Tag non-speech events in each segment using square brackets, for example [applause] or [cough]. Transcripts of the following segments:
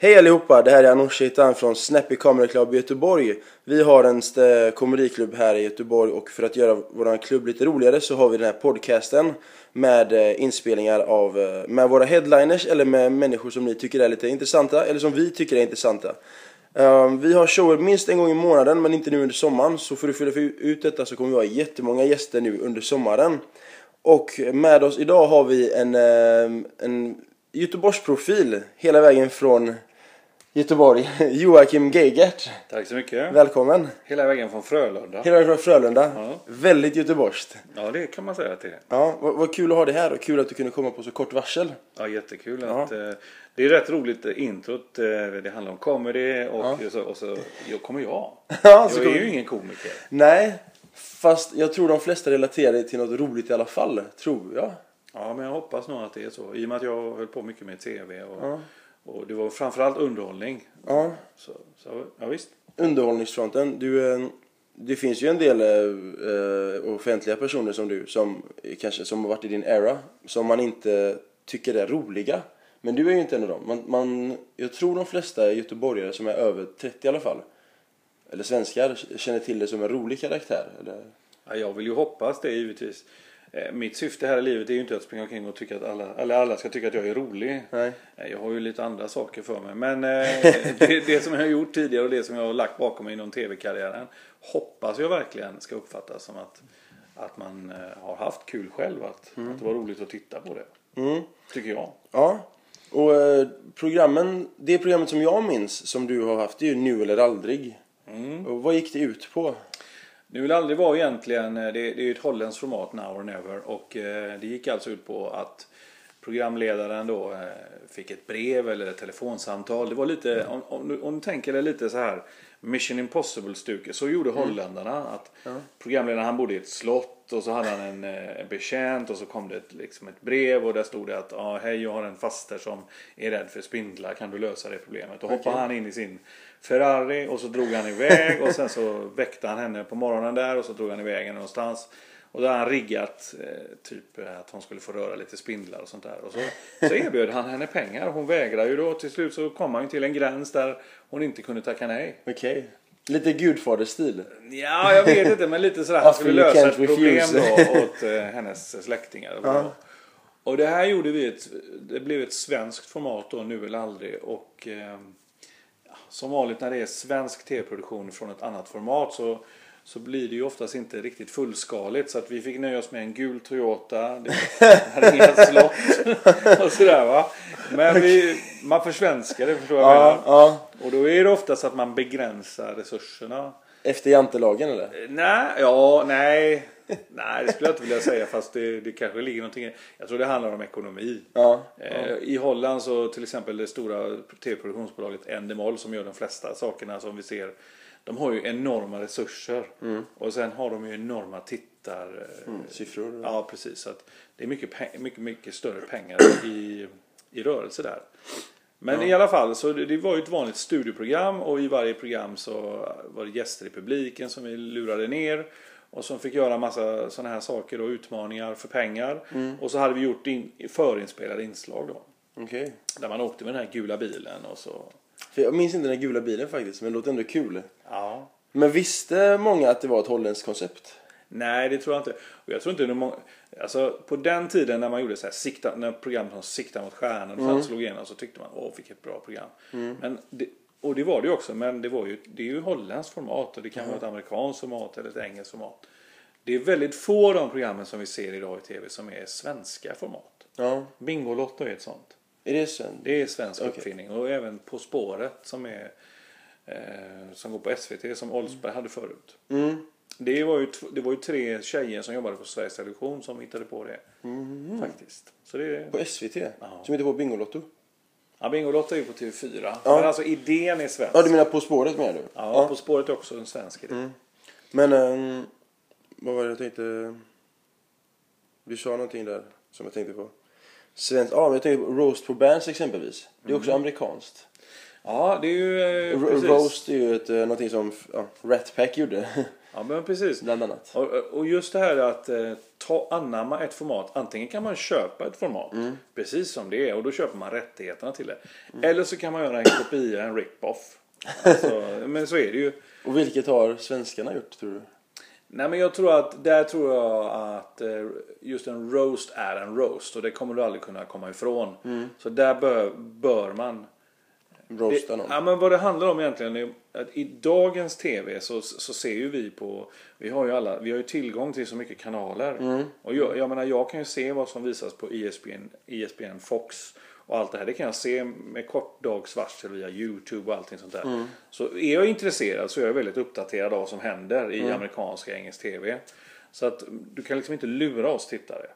Hej allihopa, det här är Anoush Shaitan från Snappy Comedy Club i Göteborg. Vi har en eh, komediklubb här i Göteborg och för att göra vår klubb lite roligare så har vi den här podcasten med eh, inspelningar av, eh, med våra headliners eller med människor som ni tycker är lite intressanta eller som vi tycker är intressanta. Ehm, vi har shower minst en gång i månaden men inte nu under sommaren så för att fylla ut detta så kommer vi ha jättemånga gäster nu under sommaren. Och med oss idag har vi en, ehm, en Göteborgsprofil hela vägen från Göteborg, [laughs] Joakim Geigert. Tack så mycket. Välkommen! Hela vägen från Frölunda. Hela vägen från Frölunda. Ja. Väldigt göteborgskt. Ja, det kan man säga att det är. Ja, vad, vad kul att ha dig här och kul att du kunde komma på så kort varsel. Ja, jättekul. Ja. Att, eh, det är rätt roligt eh, introt. Eh, det handlar om comedy och, Ja. så, och så jag kommer jag. [laughs] Ja, så Jag är kommer- ju ingen komiker. Nej, fast jag tror de flesta relaterar till något roligt i alla fall. Tror jag. Ja, men jag hoppas nog att det är så. I och med att jag höll på mycket med tv och. Och det var framförallt underhållning. Ja, Så, så ja, visst. underhållningsfronten. Du, eh, det finns ju en del eh, offentliga personer som du som kanske som har varit i din era som man inte tycker är roliga. Men du är ju inte en av dem. Man, man, jag tror de flesta göteborgare som är över 30 i alla fall, eller svenskar, känner till det som en rolig karaktär. Eller? Ja, jag vill ju hoppas det givetvis. Eh, Mitt syfte här i livet är ju inte att springa omkring och tycka att alla, eller alla ska tycka att jag är rolig. Nej. Nej, Jag har ju lite andra saker för mig. Men eh, [laughs] det, det som jag har gjort tidigare och det som jag har lagt bakom mig inom tv-karriären hoppas jag verkligen ska uppfattas som att, att man eh, har haft kul själv. Att, att det var roligt att titta på det. Mm. Tycker jag. Ja, och eh, programmen, det programmet som jag minns som du har haft det är ju Nu eller aldrig. Mm. Och vad gick det ut på? Nu vill aldrig vara egentligen, eh, det, det är ju ett holländskt format now or never och eh, det gick alltså ut på att programledaren då eh, fick ett brev eller ett telefonsamtal. Det var lite, om, om, du- om du tänker dig lite så här Mission Impossible-stuket, så gjorde holländarna. Att Programledaren han bodde i ett slott och så hade han en, eh, en betjänt och så kom det ett, liksom ett brev och där stod det att ah, hej jag har en faster som är rädd för spindlar, kan du lösa det problemet? Och hoppade Okej. han in i sin Ferrari och så drog han iväg och sen så [laughs] väckte han henne på morgonen där och så drog han iväg henne någonstans. Och då hade han riggat eh, typ eh, att hon skulle få röra lite spindlar och sånt där. Och så, så erbjöd han henne pengar. Hon vägrade ju då. Till slut så kom han ju till en gräns där hon inte kunde tacka nej. Okej. Lite Gudfader-stil. Ja, jag vet inte men lite sådär. Han skulle lösa ett problem då åt eh, hennes släktingar. Ja. Och det här gjorde vi ett, det blev ett svenskt format då, nu eller aldrig. Och eh, som vanligt när det är svensk tv-produktion från ett annat format så, så blir det ju oftast inte riktigt fullskaligt. Så att vi fick nöja oss med en gul Toyota, det hade inga slott [laughs] och sådär va. Men vi, man försvenskar det förstår jag Ja, ja. Och då är det oftast att man begränsar resurserna. Efter jantelagen eller? Nej, ja, nej. Nej, det skulle jag inte vilja säga fast det, det kanske ligger någonting Jag tror det handlar om ekonomi. Ja. Eh, I Holland så till exempel det stora tv-produktionsbolaget Endemol som gör de flesta sakerna som vi ser. De har ju enorma resurser. Och sen har de ju enorma tittar... eh, Siffror. Ja, precis. Så det är mycket, mycket, mycket större pengar i, i rörelse där. Men i alla fall, så det, det var ju ett vanligt studioprogram och i varje program så var det gäster i publiken som vi lurade ner. Och som fick göra massa sådana här saker och utmaningar för pengar. Och så hade vi gjort in, förinspelade inslag då. Okej. Där man åkte med den här gula bilen och så. För jag minns inte den gula bilen faktiskt, men det låter ändå kul. Ja. Men visste många att det var ett holländskt koncept? Nej, det tror jag inte. Och jag tror inte det många... Alltså på den tiden när man gjorde så här, sikta, när program som Sikta mot stjärnan och Mm. slog igenom så tyckte man åh vilket bra program. Men det, och det var det ju också, men det var ju, det är ju holländskt format och det kan vara ett amerikanskt format eller ett engelskt format. Det är väldigt få av de programmen som vi ser idag i tv som är svenska format. Ja. Bingolotto är ett sånt. Är det sen? Det är svensk Okej. uppfinning och även På spåret som är eh, som går på SVT som Oldsberg hade förut. Mm. Det var, ju, det var ju tre tjejer som jobbade på Sveriges Television som hittade på det. Mm. Faktiskt. Så det, På SVT? Ja. Som heter på Bingolotto? ja, Bingolotto är ju på TV4. Ja. Men alltså idén är svensk. Ja, du menar På spåret menar du? Ja, På spåret är också en svensk idé. Mm. Men, ehm, vad var det jag tänkte? Du sa någonting där som jag tänkte på. Svensk, ja, men jag tänkte på Roast på Bands exempelvis. Det är också amerikanskt. Ja, det är ju... Eh. Roast är ju ett, eh, någonting som ja, Rat Pack gjorde. [laughs] Ja, men precis. bland annat. Och, och just det här att eh, ta, anamma ett format. Antingen kan man köpa ett format Mm. precis som det är och då köper man rättigheterna till det. Eller så kan man göra en kopia, en rip-off. Alltså, [laughs] men så är det ju. Och vilket har svenskarna gjort tror du? Nej men jag tror att där tror jag att eh, just en roast är en roast och det kommer du aldrig kunna komma ifrån. Mm. Så där bör, bör man Roasta någon? ja, men vad det handlar om egentligen är att i dagens tv så, så ser ju vi på vi har ju alla vi har ju tillgång till så mycket kanaler. Mm. Och jag, jag menar jag kan ju se vad som visas på ESPN, ESPN Fox och allt det här. Det kan jag se med kort dags varsel via Youtube och allting sånt där. Mm. Så är jag intresserad så är jag väldigt uppdaterad av vad som händer Mm. i amerikanska engelsk tv. Så att du kan liksom inte lura oss tittare.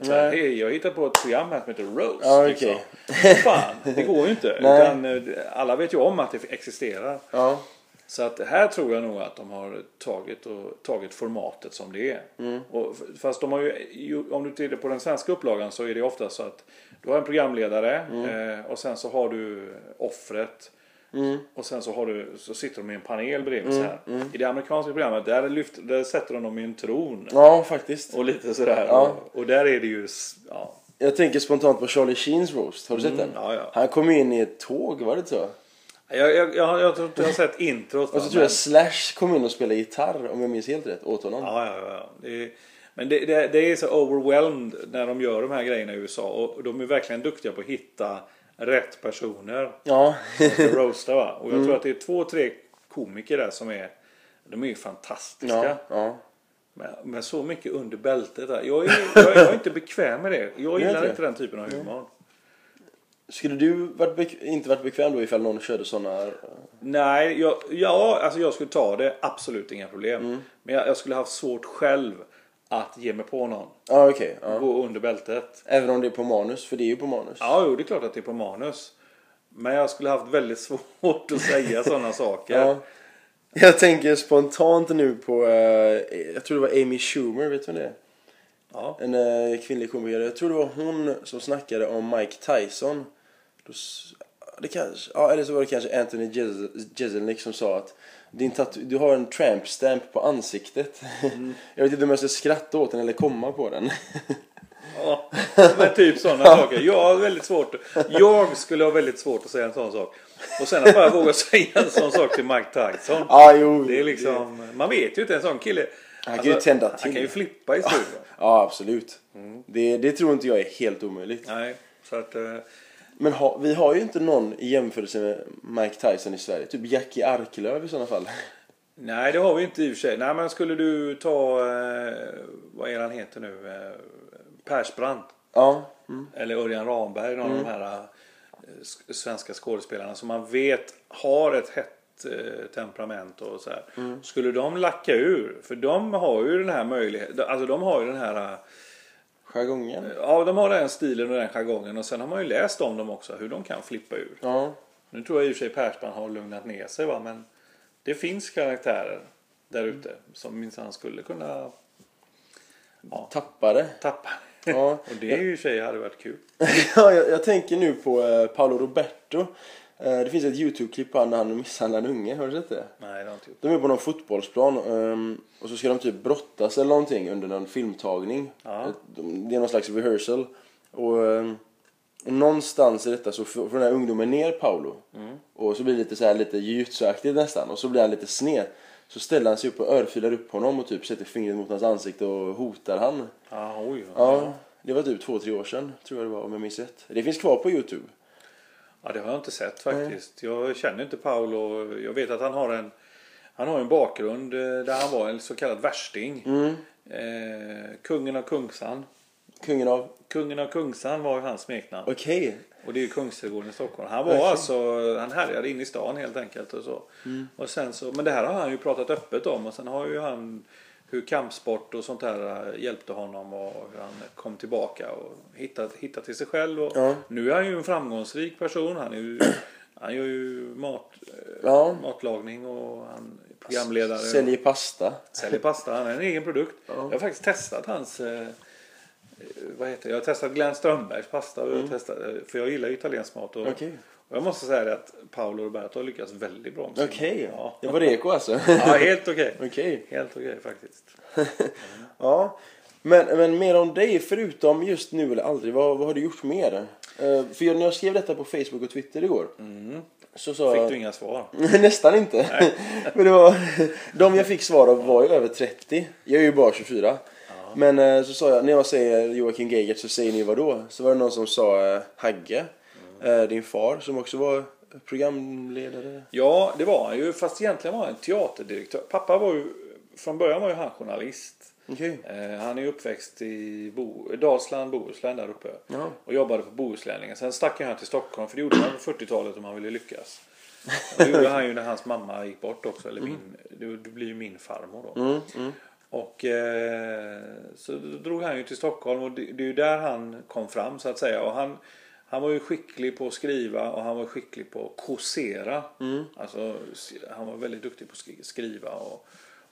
Så här. Hej, jag har hittat på ett program här som heter Roast. Ja, liksom. okej. Fan, det går ju inte. [laughs] Utan, eh, alla vet ju om att det existerar. Ja. Så att här tror jag nog att de har tagit, och, tagit formatet som det är. Mm. Och, fast de har ju, om du tittar på den svenska upplagan så är det ofta så att du har en programledare Mm. eh, och sen så har du offret. Och sen så, har du, så sitter de i en panel bredvid Mm. så här. I det amerikanska programmet där, lyft, där sätter de dem i en tron. ja, faktiskt. Och lite sådär. Ja. Och, och där är det ju, ja. Jag tänker spontant på Charlie Sheens roast. Har du sett den? Mm, ja, ja. Han kom in i ett tåg, var det så? Jag, jag, jag, jag tror inte jag har sett introt. Och så tror men- jag Slash kom in och spelade gitarr, om jag minns helt rätt, åt honom. Ja, ja, ja. Det är, men det, det, det är så overwhelmed när de gör de här grejerna i USA. Och de är verkligen duktiga på att hitta rätt personer. Ja. Att [laughs] roasta va. Och jag Mm. tror att det är två, tre komiker där som är de är ju fantastiska. ja, ja. Med, med så mycket under bältet. Där. Jag, är, jag, jag är inte bekväm med det. Jag gillar inte den typen av humor. Skulle du varit inte varit bekväm då ifall någon körde sådana? Nej, jag, ja, alltså jag skulle ta det. Absolut inga problem. Mm. Men jag, jag skulle haft svårt själv att ge mig på någon. Ja, okej. ja. Gå under bältet. Även om det är på manus, för det är ju på manus. Ja, jo, det är klart att det är på manus. Men jag skulle haft väldigt [laughs] svårt att säga sådana saker. Ja. Jag tänker spontant nu på, eh, jag tror det var Amy Schumer, vet du vem det är? Ja. En eh, kvinnlig komiker. Jag tror det var hon som snackade om Mike Tyson. Det kanske, ja, eller så var det kanske Anthony Jeselnik som sa att din tatu- du har en tramp stamp på ansiktet. [laughs] jag vet inte om jag ska skratta åt den eller komma på den. ja. Men typ sådana [laughs] saker. Jag har väldigt svårt. Jag skulle ha väldigt svårt att säga en sån sak. Och sen att bara våga säga en sån sak till Mike Tyson. ah, jo, Det är liksom, man vet ju inte en sån kille. Han kan ju tända Han till. kan ju flippa i studion. [laughs] Ja, absolut. Det, det tror inte jag är helt omöjligt. Nej, så att... Men ha, vi har ju inte någon i jämförelse med Mike Tyson i Sverige. Typ Jackie Arklöv i sådana fall. Nej, det har vi inte i och för sig. Nej, men skulle du ta... Eh, vad är han heter nu? Eh, Persbrandt. Ja. Mm. Eller Örjan Ramberg, någon av de här eh, sk- svenska skådespelarna som man vet har ett hett eh, temperament och så här. Mm. Skulle de lacka ur? För de har ju den här möjligheten, alltså de har ju den här, eh, Jargongen. ja de har den stilen och den jargongen och sen har man ju läst om dem också hur de kan flippa ur. Ja. Nu tror jag i och för sig Persbrandt har lugnat ner sig va, men det finns karaktärer där ute som minsann skulle kunna Tappade. tappa. Ja. [laughs] och det i och för sig hade varit kul. [laughs] ja, jag, jag tänker nu på eh, Paolo Roberto. Eh, det finns ett YouTube-klipp på när han misshandlar en unge. Har du sett det? Nej, det har inte gjort. De är på någon fotbollsplan ehm, och så ska de typ brottas eller någonting under någon filmtagning. Ja. Eh, de- Det är någon slags rehearsal. Och, ehm, och någonstans i detta så får den här ungdomen ner Paolo. Och så blir det lite så här lite jujutsu-aktigt nästan. Och så blir han lite sned. Så ställer han sig upp och örfilar upp honom och typ sätter fingret mot hans ansikte och hotar han. Ja, oj. Ja, det var typ två, tre år sedan tror jag det var om jag minns rätt. Det finns kvar på Youtube. Ja, det har jag inte sett faktiskt. Jag känner inte Paolo. Jag vet att han har en, han har en bakgrund eh, där han var en så kallad värsting. Mm. Eh, kungen av Kungsan. Kungen av... Kungen av Kungsan var ju hans smeknamn. Okej. Och det är ju Kungsträdgården i Stockholm. Han var Okej. alltså, han härjade in i stan helt enkelt och så. Och sen så. Men det här har han ju pratat öppet om och sen har ju han hur kampsport och sånt här eh, hjälpte honom och hur han kom tillbaka och hittade, hittade till sig själv. Och Ja. Nu är han ju en framgångsrik person. Han, är ju, han gör ju mat, eh, Ja. matlagning och han är programledare. Säljer pasta. Säljer pasta. Han är en egen produkt. Jag har faktiskt testat hans eh, vad heter det? Jag har testat Glenn Strömbergs pasta. och Jag har testat, för jag gillar italiensk mat. Och, Mm. Jag måste säga att Paolo Roberto har lyckats väldigt bra med sin Okej, mat. Ja. det var reko alltså? [laughs] ja, helt okej. Okej. Helt okej faktiskt. [laughs] Ja. Men, men mer om dig, förutom just nu eller aldrig, vad, vad har du gjort mer? Eh, för jag, när jag skrev detta på Facebook och Twitter igår så sa Mm. Fick du inga svar? [laughs] Nästan inte. Men det var, de jag fick svar av var ju över 30. Jag är ju bara 24. Men eh, så sa jag, när jag säger Joakim Geigert så säger ni vad då? Så var det någon som sa eh, Hagge, Mm. Din far som också var programledare. Ja, det var han ju. Fast egentligen var han en teaterdirektör. Pappa var ju, från början var ju han journalist. Okej. Eh, han är uppväxt i Bo, Dalsland, Bohuslän där uppe. Ja. Och jobbade på Bohuslänningen. Sen stack han till Stockholm för det gjorde han på 40-talet om han ville lyckas. Och det gjorde han ju när hans mamma gick bort också. Eller min, det, det blir ju min farmor då. Mm, mm. Och eh, så drog han ju till Stockholm och det, det är ju där han kom fram så att säga. Och han, han var ju skicklig på att skriva och han var skicklig på att kåsera. Alltså, han var väldigt duktig på att skri- skriva och,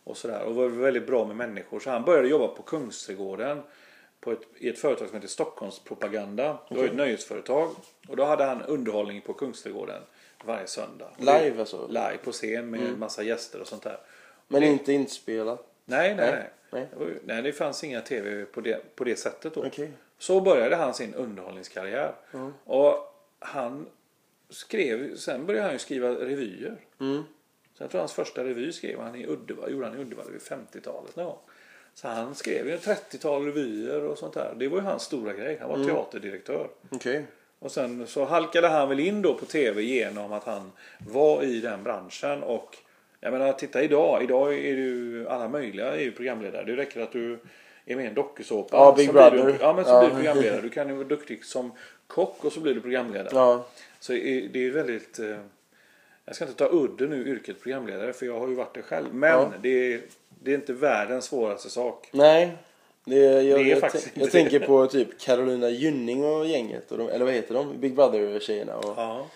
och sådär. Och var väldigt bra med människor. Så han började jobba på Kungsträdgården på ett, i ett företag som heter Stockholmspropaganda. Det var ett nöjesföretag. Och då hade han underhållning på Kungsträdgården varje söndag. Det- Live alltså? Live på scen med massa gäster och sånt där. Men inte inspelat? Nej, nej, Nej, nej. nej. Det, det fanns inga tv på det, på det sättet då. Okej. Så började han sin underhållningskarriär. Och han skrev, sen började han ju skriva revyer. Mm. Så jag tror hans första revy skrev han i Uddevalla, gjorde han i Uddevalla vid 50-talet någon gång. Så han skrev ju 30-tal revyer och sånt där. Det var ju hans stora grej. Han var teaterdirektör. Okej. Och sen så halkade han väl in då på tv genom att han var i den branschen och jag menar titta idag, idag är du alla möjliga är ju programledare. Det räcker att du är med i en dokusåpa. Ja, Big Brother. Du, ja men så Ja. blir du programledare. Du kan ju vara duktig som kock och så blir du programledare. Ja. Så det är väldigt eh, jag ska inte ta udden ur yrket programledare för jag har ju varit det själv. Men Ja. det, är, det är inte världens svåraste sak. Nej. Det, jag, Det är jag, faktiskt jag, jag tänker på typ Carolina Gynning och gänget. Och de, eller vad heter de? Big Brother-tjejerna. Ja.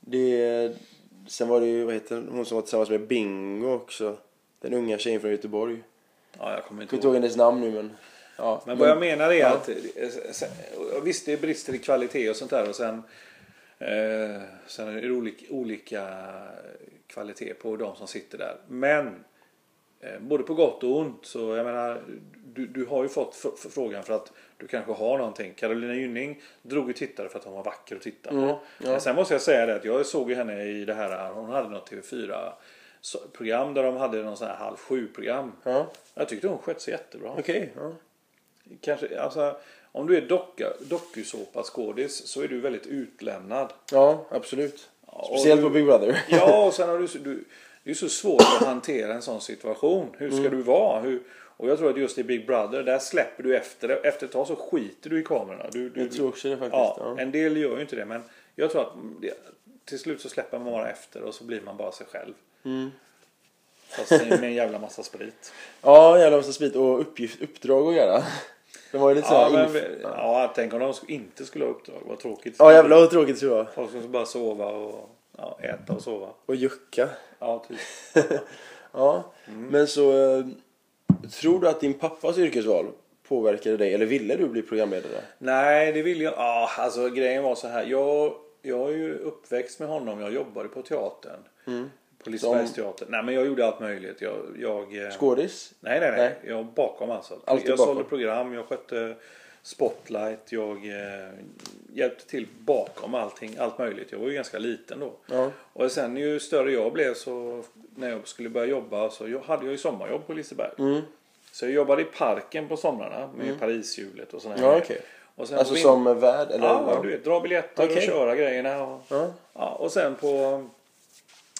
det, sen var det ju, vad heter hon som var tillsammans med Bingo också. Den unga tjejen från Göteborg. Ja, jag kommer inte ihåg. hennes namn nu men. Ja, Men vad jag menar är ja. att eh, sen- visst det är brister i kvalitet och sånt där och sen eh, sen är det olika, olika kvalitet på de som sitter där. Men eh, både på gott och ont så jag menar du, du har ju fått frågan för att du kanske har någonting. Carolina Gynning drog ju tittare för att hon var vacker att titta på. Mm, ja. Men sen måste jag säga det att jag såg ju henne i det här, hon hade något TV4 så- program där de hade någon sån här halv sju program. Ja, Jag tyckte hon skötte sig jättebra. okej. ja. Kanske, alltså, om du är docka, dokusåpaskådis så är du väldigt utlämnad. ja, absolut. Speciellt du- på Big Brother. Ja, [laughs] och sen har du, du det är så svårt att hantera en sån situation. Hur ska du vara? Hur, och jag tror att just i Big Brother, där släpper du efter det. Efter ett tag så skiter du i kamerorna. Du, du, Jag tror också det faktiskt. ja, Ja. En del gör ju inte det, men jag tror att det, till slut så släpper man bara efter och så blir man bara sig själv. Mm. Fast med en jävla massa sprit. Ja, jävla massa sprit och uppgift, uppdrag att göra. Det var ju lite Ja, men, ja, tänk om de inte skulle ha uppdrag. Vad tråkigt. Ja, jävlar vad tråkigt det skulle vara. Folk som ska bara sova och ja, äta och sova. Och jucka. Ja, typ. [laughs] Ja, Mm. men så eh, tror du att din pappas yrkesval påverkade dig eller ville du bli programledare? Nej, det vill jag. Ja, alltså grejen var så här. Jag, jag är ju uppväxt med honom. Jag jobbade på teatern. På Lisebergsteatern. Nej, men jag gjorde allt möjligt. Jag, jag, eh, Skådis? nej, nej, nej. Nej. Jag bakom alltså. Alltid jag bakom. sålde program. Jag skötte Spotlight. Jag eh, hjälpte till bakom allting. Allt möjligt. Jag var ju ganska liten då. Ja. Och sen ju större jag blev så när jag skulle börja jobba så jag hade jag ju sommarjobb på Liseberg. Mm. Så jag jobbade i parken på somrarna med Parishjulet och sådana Ja, grejer. okej. Och sen Alltså som värd? Eller? Ja, du vet, dra biljetter och Okej. köra grejerna. Och, Ja. ja, och sen på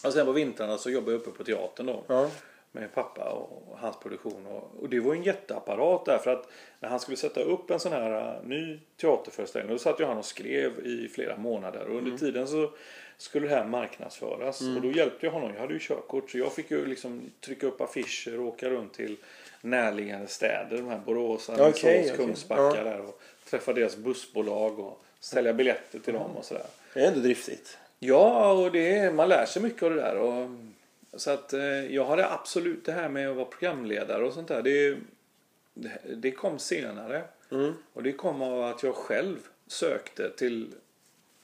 och sen på vintrarna så jobbade jag uppe på teatern då. Ja. Med pappa och hans produktion. Och, och det var en jätteapparat där för att när han skulle sätta upp en sån här uh, ny teaterföreställning då satt ju han och skrev i flera månader. Och under tiden så skulle det här marknadsföras. Och då hjälpte jag honom. Jag hade ju körkort så jag fick ju liksom trycka upp affischer och åka runt till närliggande städer. De här Borås, Alingsås, okej. Kungsbacka Ja. där. Och träffa deras bussbolag och sälja biljetter till dem och sådär. Det är ändå driftigt. Ja, och det, man lär sig mycket av det där. Och, så att eh, jag hade absolut det här med att vara programledare och sånt där. Det, det, det kom senare. Och det kom av att jag själv sökte till...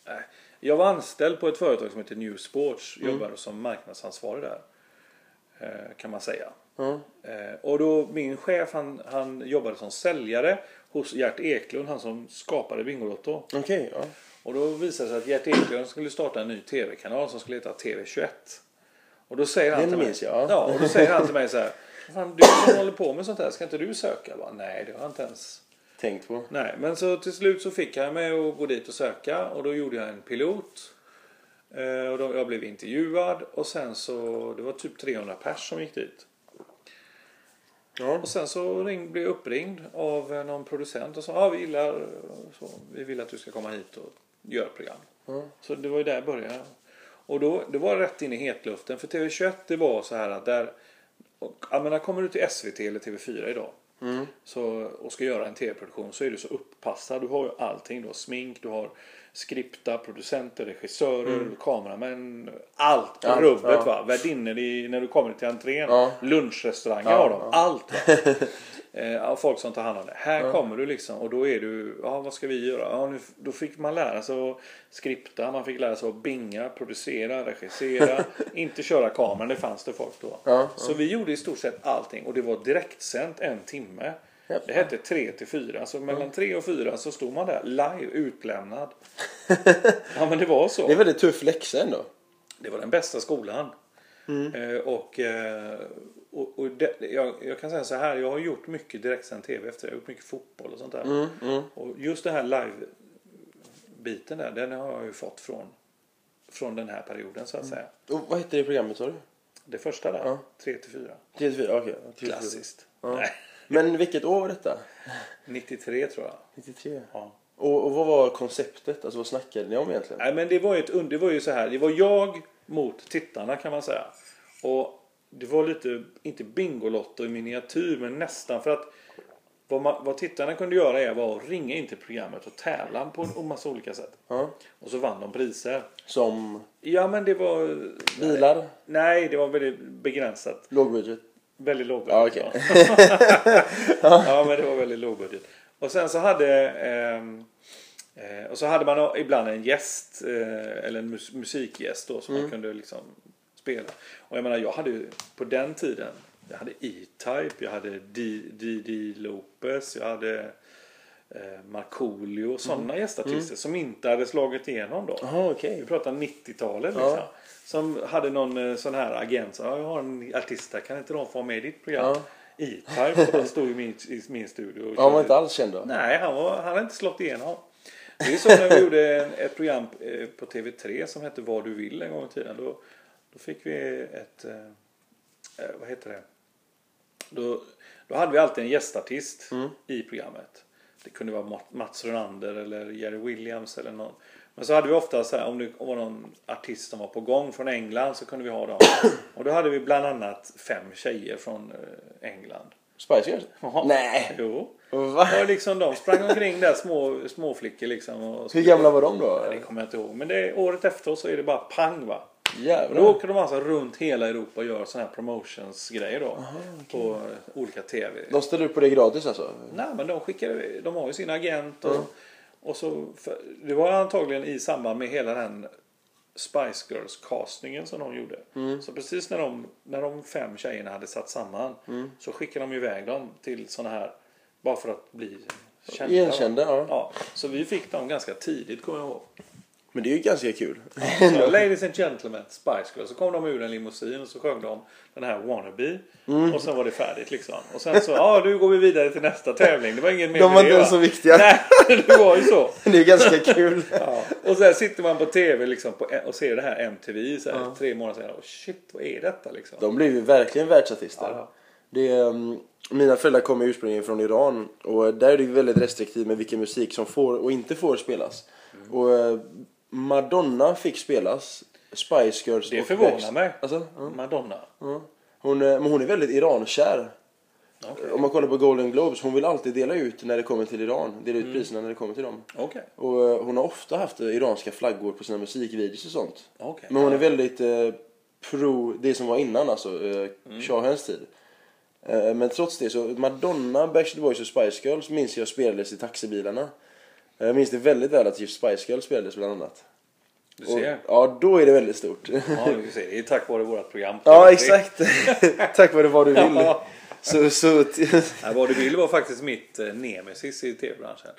Nej, jag var anställd på ett företag som heter New Sports. Jobbade som marknadsansvarig där. eh, Kan man säga. Ja. Eh, Och då min chef han, han jobbade som säljare hos Gert Eklund, han som skapade Bingolotto. Okej, ja. Och då visade det sig att Gert Eklund skulle starta en ny tv-kanal som skulle heta TV21. Och då säger han till mig, jag, ja. och då säger han till mig så här. Fan, du som håller på med sånt här, ska inte du söka? Jag bara, Nej, det har jag inte ens. Tänkt på. Nej, men så till slut så fick han mig att gå dit och söka och då gjorde jag en pilot. Eh, Och då, jag blev intervjuad och sen så, det var typ 300 pers som gick dit. Ja. Och sen så ring, blev jag uppringd av någon producent och sa ah, vi gillar så, vi vill att du ska komma hit och ett program. Ja. Så det var ju där jag började. Och då, det var rätt in i hetluften. För TV21 det var så här att där, och, jag menar, kommer du till SVT eller TV4 idag Mm. så, och ska göra en tv-produktion så är du så uppassad. Du har ju allting. Du har smink, du har skripta, producenter, regissörer, kameramän. Allt på rubbet ja. va. Värdinnor när du kommer till entrén. Ja. Lunchrestauranger Ja, har de. ja. Allt. [laughs] eh, folk som tar hand om det. Här kommer du liksom och då är du, ja vad ska vi göra? Ja, nu, då fick man lära sig att skripta, man fick lära sig att binga, producera, regissera. [laughs] inte köra kameran, det fanns det folk då. Ja, Så vi gjorde i stort sett allting och det var direktsänt en timme. Det hette 3 till 4. Så mellan 3 och 4 så stod man där live utlämnad. [laughs] ja men det var så. Det är väldigt tuff läxa ändå. Det var den bästa skolan. Eh, och eh, och, och det, jag, jag kan säga så här, jag har gjort mycket direktsänd tv efter. Jag har gjort mycket fotboll och sånt där. Mm, mm. Och just det här live-biten där, den har jag ju fått från, från den här perioden så att säga. Och vad hette det programmet sa du? Det första där, Ja. 3 till 4. 34, okej. 34. Klassiskt. Ja. Men vilket år var detta? 93 tror jag. 93. Ja. Och, och vad var konceptet? Alltså vad snackade ni om egentligen? Nej men det var ju ett und- det var ju så här. Det var jag mot tittarna kan man säga. Och det var lite, inte Bingolotto i miniatyr men nästan för att vad, man, vad tittarna kunde göra är var att ringa in till programmet och tävla på en massa olika sätt. Ja. Och så vann de priser. Som Ja men det var... bilar? Nej, det var väldigt begränsat. Lågbudget? Väldigt låg Ja, okej. ja. [laughs] [laughs] ja, men det var väldigt låg budget. Och sen så hade ehm, eh, och så hade man ibland en gäst eh, eller en mus- musikgäst då som man kunde liksom spela. Och jag menar, jag hade ju på den tiden jag hade E-Type, jag hade D.D. Lopez, jag hade eh, Markoolio och sådana gästartister som inte hade slagit igenom då. Jaha, okej. Vi pratar 90-talet Ja. liksom. Som hade någon eh, sån här agent. Ja, jag har en artist där, kan inte de få vara med i ditt program? Ja. E-Type, han stod i min, i min studio. och Ja, han var inte alls känd då? Nej, han, var, han hade inte slått igenom. Det är så när vi gjorde ett program eh, på TV3 som hette Vad du vill en gång i tiden. Då, då fick vi ett, eh, eh, vad heter det? Då, då hade vi alltid en gästartist Mm. i programmet. Det kunde vara Mat- Mats Ronander eller Jerry Williams eller någon. Men så hade vi ofta så här, om det var någon artist som var på gång från England så kunde vi ha dem. [coughs] Och då hade vi bland annat fem tjejer från eh, England. Spice Girls? Nej! Jo. Va? Ja, liksom de sprang omkring där små, små flickor liksom. Och Hur gamla var de då? Det kommer jag inte ihåg. Men det, året efter så är det bara pang va. Och då Jävlar. åker de alltså runt hela Europa och gör sådana här promotions-grejer då. På eh, olika TV. De ställer upp på det gratis alltså? Nej men de skickar, de har ju sin agent och, och så. För, det var antagligen i samband med hela den Spice Girls castingen som de gjorde. Så precis när de, när de fem tjejerna hade satt samman så skickade de iväg dem till sådana här bara för att bli kända. Igenkända, ja. Ja, så vi fick dem ganska tidigt kommer jag ihåg. Men det är ju ganska kul. [laughs] Så, Ladies and gentlemen, Spice Girls. Så kom de ur en limousin och så sjöng de den här Wannabe. Mm. Och sen var det färdigt liksom. Och sen så, ja nu går vi vidare till nästa tävling. Det var ingen mer De var inte ens så viktiga. Nej, [laughs] det var ju så. [laughs] Det är ganska kul. Ja. Och sen sitter man på tv liksom på, och ser det här MTV så här, tre månader senare. Och shit, vad är detta liksom? De blev ju verkligen världsartister. Ja. Det, um, mina föräldrar kommer ursprungligen från Iran och där är det ju väldigt restriktivt med vilken musik som får och inte får spelas. Mm. Och eh, Madonna fick spelas, Spice Girls Det och förvånar Backstreet- mig. Alltså, ja, Madonna. ja. Hon, eh, men hon är väldigt Irankär. Okej. Om man kollar på Golden Globes, hon vill alltid dela ut när det kommer till Iran. Dela Mm. ut priserna när det kommer till dem. Okej. Och eh, hon har ofta haft eh, iranska flaggor på sina musikvideos och sånt. Okej. Men hon är väldigt eh, pro det som var innan alltså, eh, Mm. shahens tid. Eh, Men trots det så, Madonna, Backstreet Boys och Spice Girls minns jag spelades i taxibilarna. Eh, Jag minns det väldigt väl att just Spice Girls spelades bland annat. Du Och, ser. ja, då är det väldigt stort. Ja, du ser. Det är tack vare vårt program. ja, exakt. [laughs] Tack vare vad du vill. Ja. Så, så, Nej, vad du vill var faktiskt mitt eh, nemesis i tv-branschen.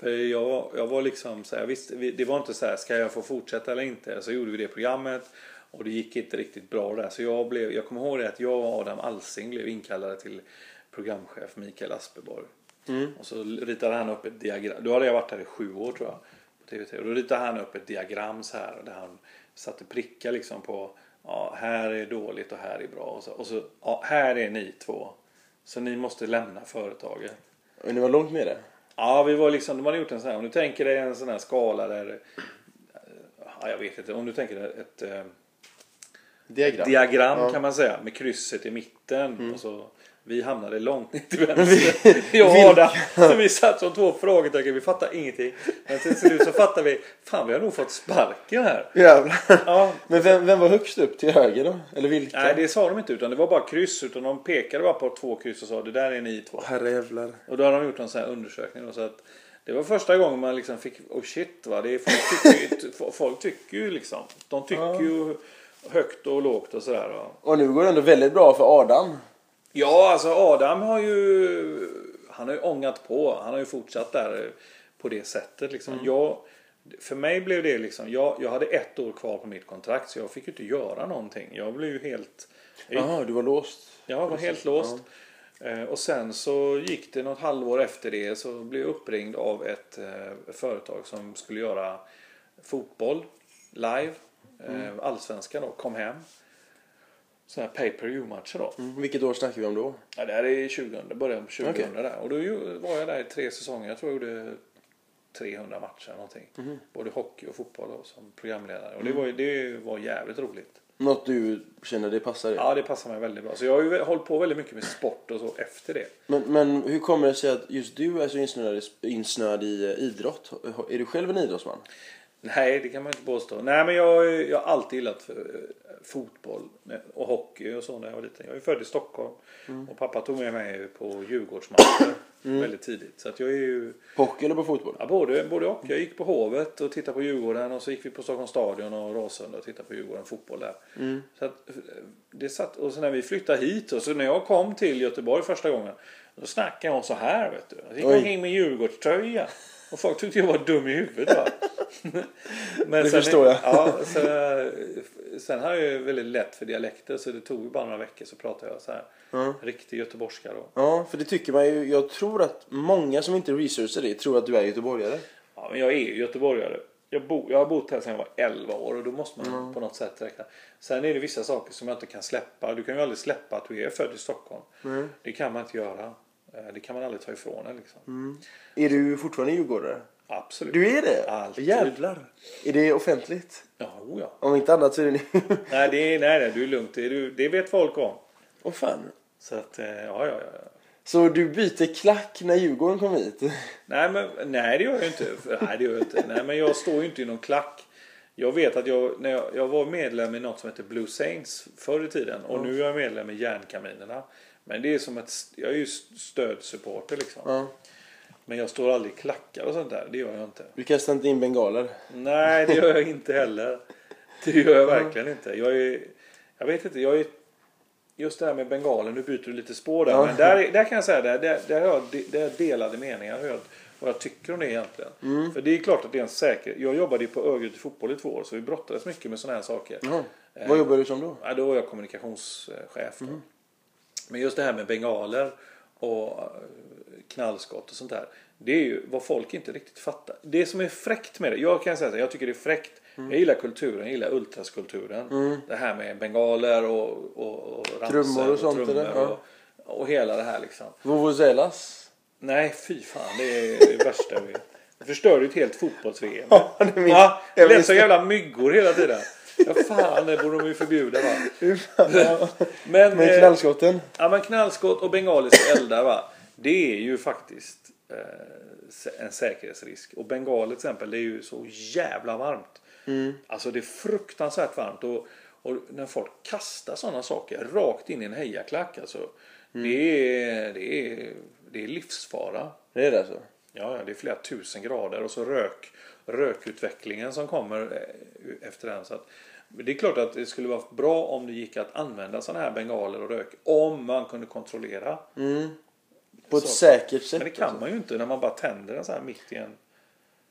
För jag, jag var liksom så här, visst, vi- det var inte så här, ska jag få fortsätta eller inte? Så gjorde vi det programmet och det gick inte riktigt bra där. Så jag blev, jag kommer ihåg det att jag och Adam Alsing blev inkallade till programchef Mikael Asperborg. Och så ritade han upp ett diagram. Då hade jag varit här i sju år tror jag. På TV3. Och då ritade han upp ett diagram så här. Där han satte prickar liksom på. Ja, här är dåligt och här är bra. Och så, och så ja, här är ni två. Så ni måste lämna företaget. Och ni var långt med det? Ja, vi var liksom, de hade gjort en sån här, om du tänker dig en sån här skala där, ja, jag vet inte, om du tänker dig ett eh, Diagram. diagram Ja. kan man säga med krysset i mitten. Mm. Och så, vi hamnade långt ner till [laughs] vänster. jag och Adam. Så vi satt som två frågetecken, vi fattade ingenting. Men till slut så fattade vi, fan vi har nog fått sparken här. Jävlar. Ja, Men vem, vem var högst upp till höger då? Eller vilka? nej det sa de inte utan det var bara kryss. Utan de pekade bara på två kryss och sa det där är ni två. Herrejävlar. Och då har de gjort en sån här undersökning. Då, så att det var första gången man liksom fick, oh shit va. Det är, folk, tycker, ju- folk tycker ju liksom. De tycker ju högt och lågt och sådär. Och nu går det ändå väldigt bra för Adam. Ja, alltså Adam har ju... Han har ju ångat på. Han har ju fortsatt där på det sättet. Liksom. Jag, för mig blev det liksom... Jag, jag hade ett år kvar på mitt kontrakt så jag fick ju inte göra någonting. Jag blev ju helt... Jaha, du var låst. jag var helt låst. Eh, Och sen så gick det något halvår efter det så blev jag uppringd av ett eh, företag som skulle göra fotboll live. Eh, Allsvenskan då, kom hem. Sådana här pay per view matcher då. Mm. Vilket år snackar vi om då? Ja, det här är 20, början på 2000 Okej. där. Och då var jag där i tre säsonger. Jag tror jag gjorde 300 matcher någonting. Mhm. Både hockey och fotboll då, som programledare. Och det var, det var jävligt roligt. Något du känner det passar dig? Ja, det passar mig väldigt bra. Så jag har ju hållit på väldigt mycket med sport och så efter det. Men, men hur kommer det sig att just du är så insnöad, insnöad i eh, idrott? Är du själv en idrottsman? Nej, det kan man inte påstå. Nej, men jag, jag har alltid gillat för, eh, fotboll och hockey och så när jag var liten. Jag är född i Stockholm och pappa tog med mig på Djurgårdsmatcher väldigt tidigt. Så att jag är ju På hockey eller på fotboll? Ja, både, både och. Jag gick på Hovet och tittade på Djurgården och så gick vi på Stockholms stadion och Råsunda och tittade på Djurgården fotboll där. Så att, eh, det satt, och så när vi flyttade hit och så när jag kom till Göteborg första gången då snackade jag så här vet du. Jag gick omkring med Djurgårdströja. Och folk tyckte jag var dum i huvudet va. [laughs] Men Det förstår jag. Ja, så, sen har jag ju väldigt lätt för dialekter så det tog bara några veckor så pratade jag så här. Ja. Riktig göteborgska då. Ja, för det tycker man ju. Jag tror att många som inte researchar det tror att du är göteborgare. Ja, men jag är ju göteborgare. Jag, bo, jag har bott här sedan jag var 11 år och då måste man på något sätt räkna. Sen är det vissa saker som jag inte kan släppa. Du kan ju aldrig släppa att du är född i Stockholm. Det kan man inte göra. Eh, Det kan man aldrig ta ifrån en liksom. Är du fortfarande djurgårdare? Absolut. Du är det? Alltid. Jävlar. Är det offentligt? Ja, oh ja. Om inte annat så är det nu. [laughs] Nej, det är, nej, nej, du är lugnt. Det, är, det vet folk om. Åh fan. Så att, eh, ja, ja, ja. Så du byter klack när Djurgården kom hit? [laughs] Nej, men, nej det gör jag inte. Nej, det gör jag inte. Nej, men jag står ju inte i någon klack. Jag vet att jag, när jag, jag var medlem i något som heter Blue Saints förr i tiden. Och nu är jag medlem i Järnkaminerna. Men det är som ett, jag är ju stödsupporter liksom. Ja. Men jag står aldrig i klackar och sånt där. Det gör jag inte. Du kastar inte in bengaler? Nej, det gör jag inte heller. Det gör jag verkligen inte. Jag är, jag vet inte, jag är Just det här med bengalen, nu byter du lite spår där. Ja. Men där, där kan jag säga, där, där, där har jag där delade meningar hur jag, vad jag tycker om det egentligen. Mm. För det är klart att det är en säker... Jag jobbade ju på Örgryte fotboll i två år så vi brottades mycket med sådana här saker. Jaha. Vad jobbar du som då? Ja, då var jag kommunikationschef. Mm. Men just det här med bengaler och eh, knallskott och sånt där. Det är ju vad folk inte riktigt fattar. Det som är fräckt med det. Jag kan säga så jag tycker det är fräckt. Mm. Jag gillar kulturen, jag gillar ultraskulturen. Det här med bengaler och, och, och Trummor och sånt, trummor? Ja. och, och hela det här liksom. Vuvuzelas? Nej, fy fan. Det är det värsta jag vet. Det förstör ju ett helt fotbolls-VM. Ja, det minns- Ja, så det. jävla myggor hela tiden. Ja, fan, det borde de ju förbjuda va. Men, Med eh, knallskotten? ja, men knallskott och bengaliska eldar va. Det är ju faktiskt eh, en säkerhetsrisk. Och bengaler till exempel, det är ju så jävla varmt. Mm. Alltså det är fruktansvärt varmt. Och, och när folk kastar sådana saker rakt in i en hejaklack alltså. Det, är, det, är, det är livsfara. Det är det alltså? Ja, ja, det är flera tusen grader och så rök, rökutvecklingen som kommer eh, efter den. Så att, det är klart att det skulle vara bra om det gick att använda sådana här bengaler och rök om man kunde kontrollera. På ett Så. säkert sätt? Men det kan alltså. man ju inte när man bara tänder den så här mitt i en...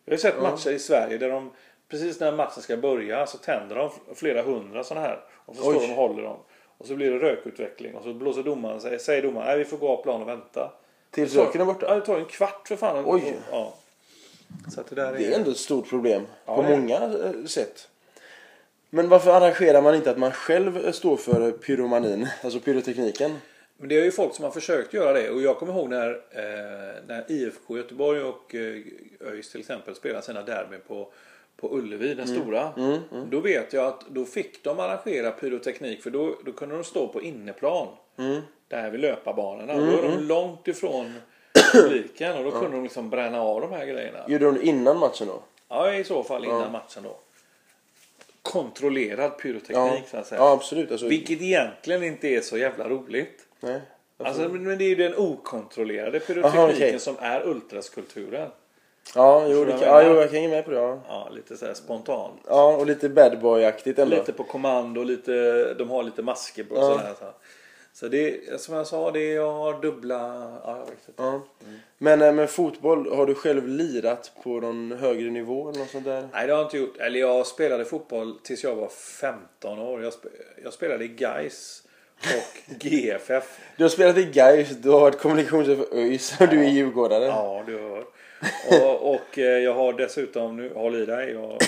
Jag har ju sett matcher i Sverige där de precis när matchen ska börja så tänder de flera hundra sådana här. Och så Oj. står de och håller dem. Och så blir det rökutveckling och så blåser domaren, säger, säger domaren, nej vi får gå av plan och vänta. Tills röken är borta? Ja, det tar ju en kvart för fan. Oj. Ja. Så att det där är... Det är ändå ett stort problem Ja, på många eh, sätt. Men varför arrangerar man inte att man själv står för pyromanin, alltså pyrotekniken? Men det är ju folk som har försökt göra det och jag kommer ihåg när, eh, när IFK Göteborg och eh, ÖIS till exempel spelade sina derbyn på, på Ullevi, den stora. Då vet jag att då fick de arrangera pyroteknik för då, då kunde de stå på inneplan. Där vid löparbanorna. Då är de långt ifrån [coughs] publiken och då kunde de liksom bränna av de här grejerna. Gjorde de det innan matchen då? Ja, i så fall innan matchen då. Kontrollerad pyroteknik Ja, så att säga. ja absolut. Alltså, Vilket egentligen inte är så jävla roligt. Nej. Alltså, men men det är ju den okontrollerade pyrotekniken Aha, okej. som är ultraskulpturen. Ja, jo, det kan, ja, jo, jag kan hänga med på det. Ja, Ja, lite så här spontant. ja och lite bad boy-aktigt ändå. Lite på kommando, lite, de har lite masker på Ja. sådär. Så. så det, som jag sa, det är jag har dubbla... Ja, jag vet inte. Ja. Men eh, med fotboll, har du själv lirat på någon högre nivå eller något sånt där? Nej, det har jag inte gjort. Eller jag spelade fotboll tills jag var 15 år. Jag, sp jag spelade i Gais och GFF. Du har spelat i Gais, du har varit kommunikationschef för ÖIS och du är djurgårdare. Ja, du hör. Och, och eh, jag har dessutom, nu håll i dig, jag,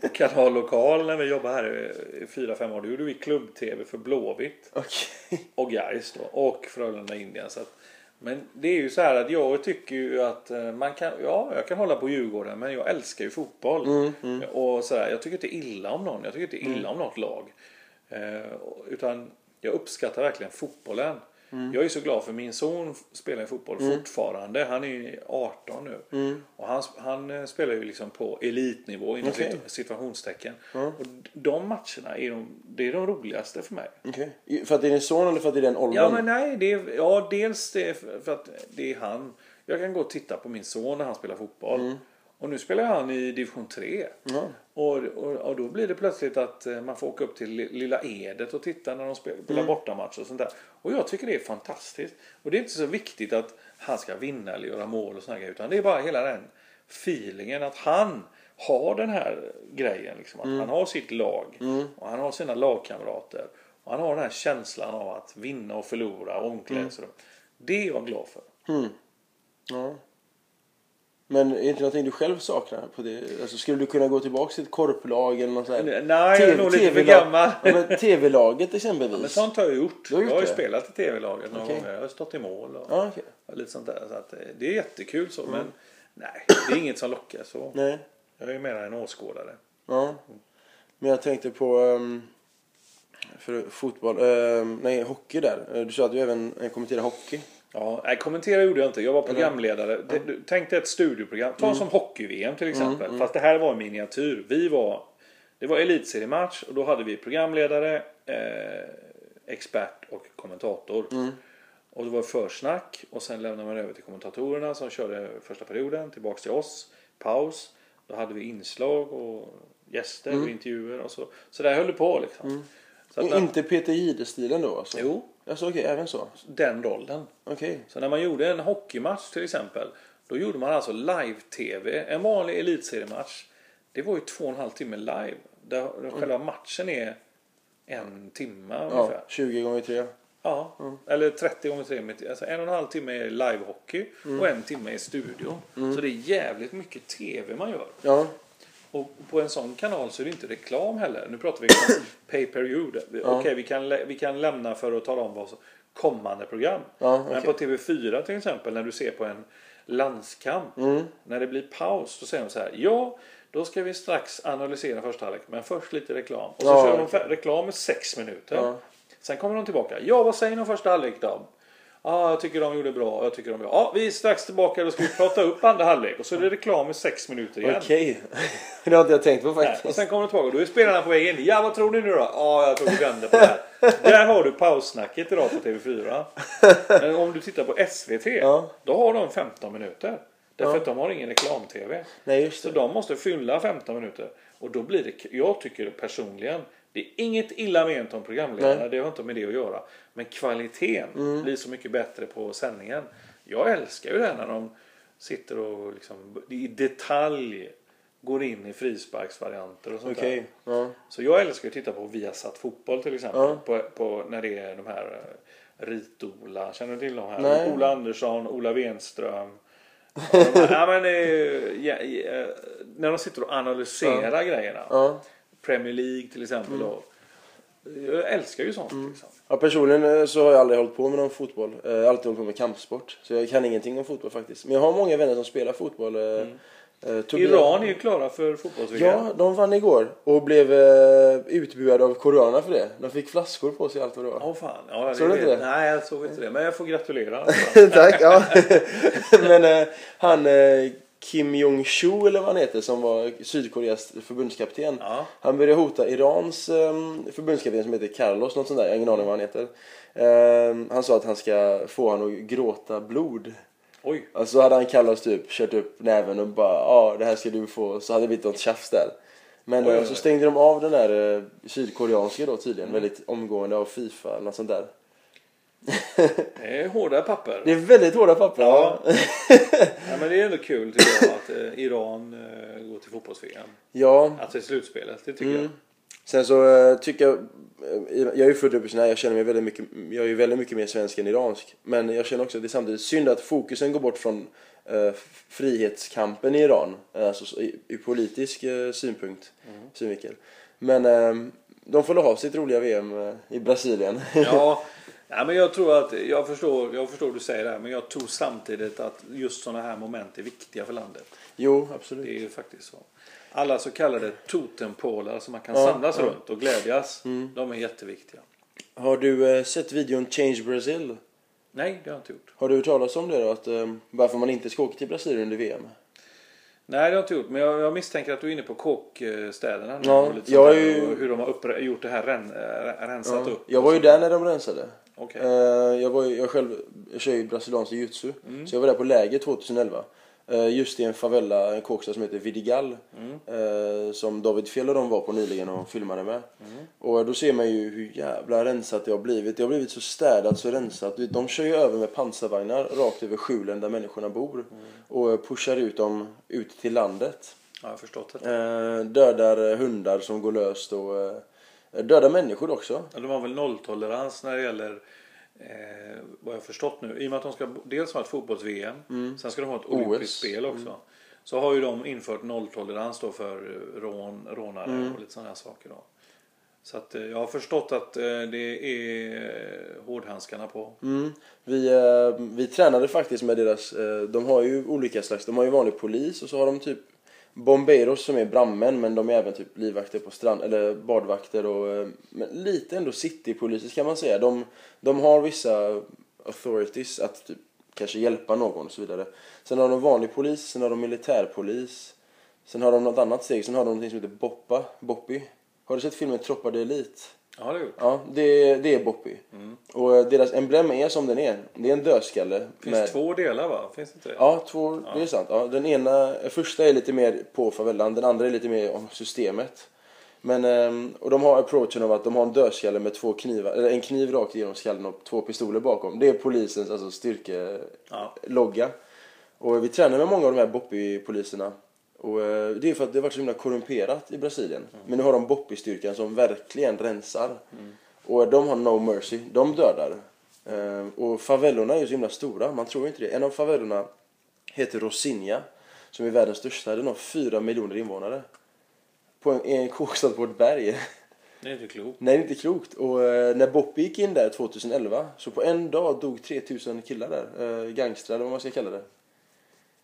på Kanal Lokal när vi jobbade här i fyra fem år. Då gjorde vi klubb-tv för Blåvitt Okej. och Gais då. Och Frölunda Indien. Så att, men det är ju så här att jag tycker ju att eh, man kan, ja jag kan hålla på Djurgården men jag älskar ju fotboll. Och så här, jag tycker inte illa om någon. Jag tycker inte illa om något lag. Eh, utan jag uppskattar verkligen fotbollen. Jag är så glad för min son spelar i fotboll fortfarande. Han är ju 18 nu. Och han, han eh, spelar ju liksom på elitnivå inom sit- situationstecken. Och de matcherna är de, det är de roligaste för mig. Okej. För att det är din son eller för att det är den åldern? Ja men nej, det är, ja dels det för för att det är han. Jag kan gå och titta på min son när han spelar fotboll. Och nu spelar han i division 3. Och, och, och då blir det plötsligt att eh, man får åka upp till li- lilla Edet och titta när de spelar, spelar bortamatcher och sånt där. Och jag tycker det är fantastiskt. Och det är inte så viktigt att han ska vinna eller göra mål och såna grejer. Utan det är bara hela den feelingen att han har den här grejen. Liksom, att Han har sitt lag och han har sina lagkamrater. Och han har den här känslan av att vinna och förlora, omklädningsrum. Det är jag glad för. Ja. Men är det inte någonting du själv saknar? På det? Alltså, skulle du kunna gå tillbaka till ett korplag eller något sånt? Nej, jag är nog lite för gammal. Ja, men TV-laget exempelvis? Men sånt har jag gjort. Du har jag gjort har ju det? spelat i tv-laget några Okej. gånger. Jag har stått i mål och, Ja, okej. och lite sånt där. Så att, eh, det är jättekul så. Men nej, det är inget som lockar så. Nej. Jag är ju mer en åskådare. Ja. Men jag tänkte på ehm, för fotboll, ehm, nej hockey där. Eh, Du sa att du även eh, kommenterar hockey. Ja, nej, kommentera gjorde jag inte. Jag var programledare. Det- du- Tänk dig ett studioprogram. Ta som hockey-VM till exempel. Fast det här var en miniatyr. Vi var... Det var elitseriematch och då hade vi programledare, eh, expert och kommentator. Och det var försnack och sen lämnade man över till kommentatorerna som körde första perioden. Tillbaks till oss. Paus. Då hade vi inslag och gäster och intervjuer och så. Så där höll det på liksom. Så att, inte Peter Jihde-stilen då alltså? Jo, Alltså okej, även så? den rollen. Okej. Så när man gjorde en hockeymatch till exempel. Då gjorde man alltså live-tv. En vanlig elitseriematch. Det var ju två och en halv timme live. Där där själva matchen är en timme Ja, ungefär. 20 gånger 3. Ja, eller 30 gånger 3 meter. Alltså en och en halv timme är live-hockey och en timme är studio. Så det är jävligt mycket tv man gör. Ja. Och på en sån kanal så är det inte reklam heller. Nu pratar vi om pay per view. Okej, vi, kan, vi kan lämna för att tala om vad som kommande program. Ja, Men okej. på TV4 till exempel när du ser på en landskamp. Mm. När det blir paus då säger de så här. Ja, då ska vi strax analysera första halvlek. Men först lite reklam. Och så Ja, kör de reklam i sex minuter. Ja. Sen kommer de tillbaka. Ja, vad säger ni om första halvlek då? Ja, jag tycker de gjorde bra. Jag tycker de gjorde... Ja, vi är strax tillbaka. Då ska vi prata upp andra halvlek. Och så är det reklam i sex minuter igen. Okej. [laughs] det har inte jag tänkt på Nej, faktiskt. och sen kommer de tillbaka då är spelarna på väg in. Ja, vad tror ni nu då? Ja, jag tror vi vänder på det här. Där har du paussnacket idag på TV4. [laughs] Men om du tittar på SVT, Ja. då har de 15 minuter. Därför Ja. att de har ingen reklam-TV. Nej, just Så det. de måste fylla 15 minuter. Och då blir det, jag tycker personligen, det är inget illa ment om programledarna, Nej. det har inte med det att göra. Men kvaliteten blir så mycket bättre på sändningen. Jag älskar ju det när de sitter och liksom i detalj går in i frisparksvarianter och sånt Okej. där. Ja. Så jag älskar att titta på Viasat fotboll till exempel. Ja. På, på, när det är de här eh, Rit-Ola, känner du till de här? Nej. Ola Andersson, Ola Wenström. Ja, [laughs] här, ja, men, eh, ja, ja, när de sitter och analyserar grejerna. Premier League till exempel. Då. Jag älskar ju sånt. Liksom. Ja, personligen eh, så har jag aldrig hållit på med någon fotboll. Eh, Jag har alltid hållit på med kampsport. Så jag kan ingenting om fotboll faktiskt. Men jag har många vänner som spelar fotboll. eh, eh, Tobias- Iran är ju klara för fotbolls-VM. Ja, de vann igår och blev eh, utbuade av koreanerna för det. De fick flaskor på sig allt vad det var. Åh fan. Ja, Såg du inte det? Nej, jag såg inte det. Men jag får gratulera. [laughs] Tack, ja. [laughs] Men eh, han eh, Kim Jong-Choo eller vad han heter som var Sydkoreas förbundskapten. Ja. Han började hota Irans eh, förbundskapten som heter Carlos, något sånt där. Jag har ingen aning vad han heter. Eh, han sa att han ska få han att gråta blod. Oj. Alltså hade han Carlos typ kört upp näven och bara ja det här ska du få så hade det blivit något tjafs där. Men Oj, eh, så oj. stängde de av den där eh, sydkoreanska då tydligen Mm. väldigt omgående av Fifa eller något sånt där. [laughs] Det är hårda papper. Det är väldigt hårda papper. Ja. [laughs] ja, men det är ändå kul tycker jag att eh, Iran eh, går till fotbolls-VM. ja. Alltså i slutspelet. Det tycker Mm. jag. Sen så eh, tycker jag, jag är ju född upp i jag känner mig väldigt mycket, jag är ju väldigt mycket mer svensk än iransk. Men jag känner också att det är samtidigt synd att fokusen går bort från eh, frihetskampen i Iran, alltså i, i politisk eh, synpunkt, synvinkel. Men eh, de får ha sitt roliga VM i Brasilien. Ja, [laughs] ja, men jag tror att jag förstår, jag förstår du säger där. Men jag tror samtidigt att just sådana här moment är viktiga för landet. jo, absolut. Det är ju faktiskt så. Alla så kallade totempålar som man kan Ja, samlas ja. runt och glädjas. De är jätteviktiga. Har du eh, sett videon Change Brazil? Nej, det har jag inte gjort. Har du hört talas om det då? Att, eh, varför man inte ska åka till Brasilien under VM? Nej, det har jag inte gjort. Men jag, jag misstänker att du är inne på kåkstäderna. nu Ja, och lite jag sånt är där, ju- och hur de har uppre- gjort det här ren, äh, rensat Ja. upp. Jag var ju där när de rensade. Okej. Eh, jag, var jag själv jag kör ju brasiliansk jiu-jitsu. Mm. Så jag var där på läger 2011. Eh, just i en favela, en kåkstad som heter Vidigal. Mm. Eh, som David Fjell och de var på nyligen och filmade med. Mm. Och då ser man ju hur jävla rensat det har blivit. Det har blivit så städat, så rensat. De kör ju över med pansarvagnar rakt över skjulen där människorna bor. Mm. Och pushar ut dem ut till landet. Ja, jag har förstått det. Dödar hundar som går löst och dödar människor också. Ja, De har väl nolltolerans när det gäller eh, vad jag förstått nu. I och med att de ska dels ha ett fotbolls-VM. Sen ska de ha ett OS. olympiskt spel också. Så har ju de infört nolltolerans då för eh, rån, rånare och lite sådana här saker. Då. Så att eh, jag har förstått att eh, det är hårdhandskarna på. Mm. Vi, vi tränade faktiskt med deras, de har ju olika slags, de har ju vanlig polis och så har de typ Bomberos som är brandmän men de är även typ livvakter på strand, eller badvakter och eh, men lite ändå citypoliser kan man säga. De, de har vissa authorities att typ kanske hjälpa någon och så vidare. Sen har de vanlig polis, sen har de militärpolis. Sen har de något annat steg, sen har de något som heter Boppa, Boppy. Har du sett filmen Troppa Elit? Elite? Ja, det har gjort. Ja, det, det är Boppy. Och eh, deras emblem är som den är. Det är en dödskalle. Det finns två delar va? Finns det inte det? Ja, två, det är sant. Ja, den ena, första är lite mer på favelan, den andra är lite mer om systemet. Men, ehm, och de har approachen av att de har en dödskalle med två knivar, eller en kniv rakt igenom skallen och två pistoler bakom. Det är polisens alltså, styrkelogga. Ja. Och vi tränar med många av de här Boppy-poliserna. Och eh, det är för att det har varit så himla korrumperat i Brasilien. Men nu har de Boppy-styrkan som verkligen rensar. Och de har no mercy. De dödar. Eh, och favellorna är ju så himla stora. Man tror inte det. En av favellorna heter Rosinha. Som är världens största. Den har fyra miljoner invånare. På en, en kåkstad på ett berg. [laughs] Det är inte klokt. Nej, det är inte klokt. Och eh, när Boppy gick in där 2011 så på en dag dog 3000 killar där. Eh, gangstrar eller vad man ska kalla det.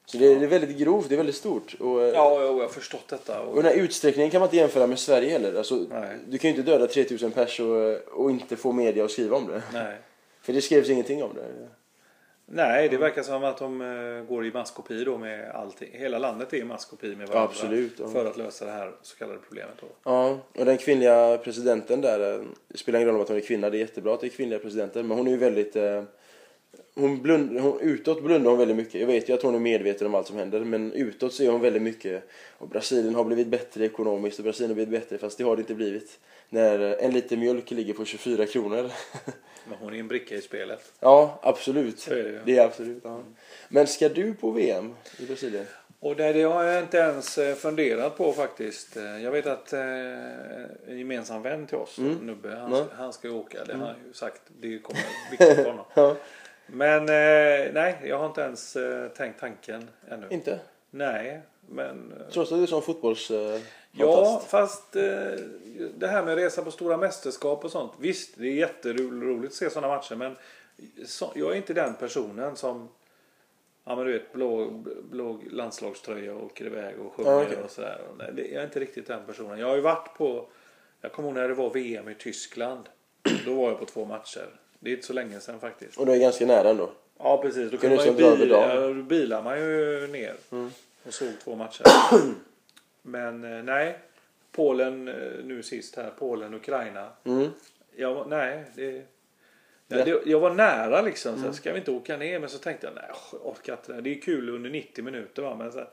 Så det, är- det är väldigt grovt, det är väldigt stort. Och, eh, Ja, jag har förstått detta. och Och, den här utsträckningen kan man inte jämföra med Sverige heller. Alltså, Nej. du kan ju inte döda 3000 pers och, och inte få media att skriva om det. nej. För det skrevs ingenting om det. Nej, det verkar som att de eh, går i masskopi då med allting. Hela landet är i masskopi med varandra. Absolut, ja. För att lösa det här så kallade problemet då. Ja, och den kvinnliga presidenten där, eh, det spelar ingen roll om att hon är kvinna, det är jättebra att det är kvinnliga presidenter, men hon är ju väldigt... Eh, hon blund, hon, utåt blundar hon väldigt mycket. Jag vet ju att hon är medveten om allt som händer, men utåt så är hon väldigt mycket... Och Brasilien har blivit bättre ekonomiskt och Brasilien har blivit bättre, fast det har det inte blivit. När en liter mjölk ligger på 24 kronor. [laughs] Men hon är en bricka i spelet. ja, absolut. Så är det ju. Det är absolut, ja. Men ska du på VM i Brasilien? Och det, det har jag inte ens eh, funderat på faktiskt. Eh, Jag vet att eh, en gemensam vän till oss, Nubbe, han, Ja. han ska åka. Det har han ju sagt. Det kommer viktigt för honom. [laughs] Ja. Men eh, nej, jag har inte ens eh, tänkt tanken ännu. Inte? Nej, men... eh, Trots att du är som fotbolls... Eh, Ja, fast eh, det här med resa på stora mästerskap och sånt. Visst, det är jätteroligt att se sådana matcher. Men så, jag är inte den personen som Ja men du vet blå, blå landslagströja och åker iväg och sjunger Ja, okej. och sådär. Jag är inte riktigt den personen. Jag har ju varit på Jag kommer ihåg när det var VM i Tyskland. Då var jag på två matcher. Det är inte så länge sedan faktiskt. Och du är ganska nära ändå. Ja precis. Då Kan kunde man ju som dra över bil, ja, då bilar man ju ner. Och såg två matcher. [clears throat] Men eh, nej. Polen eh, nu sist här. Polen, Ukraina. Mm. Jag, nej, det, Ja. nej, det, jag var nära liksom. Så här, ska vi inte åka ner? Men så tänkte jag, nej jag orkar inte det. Det är kul under 90 minuter va. Men sen,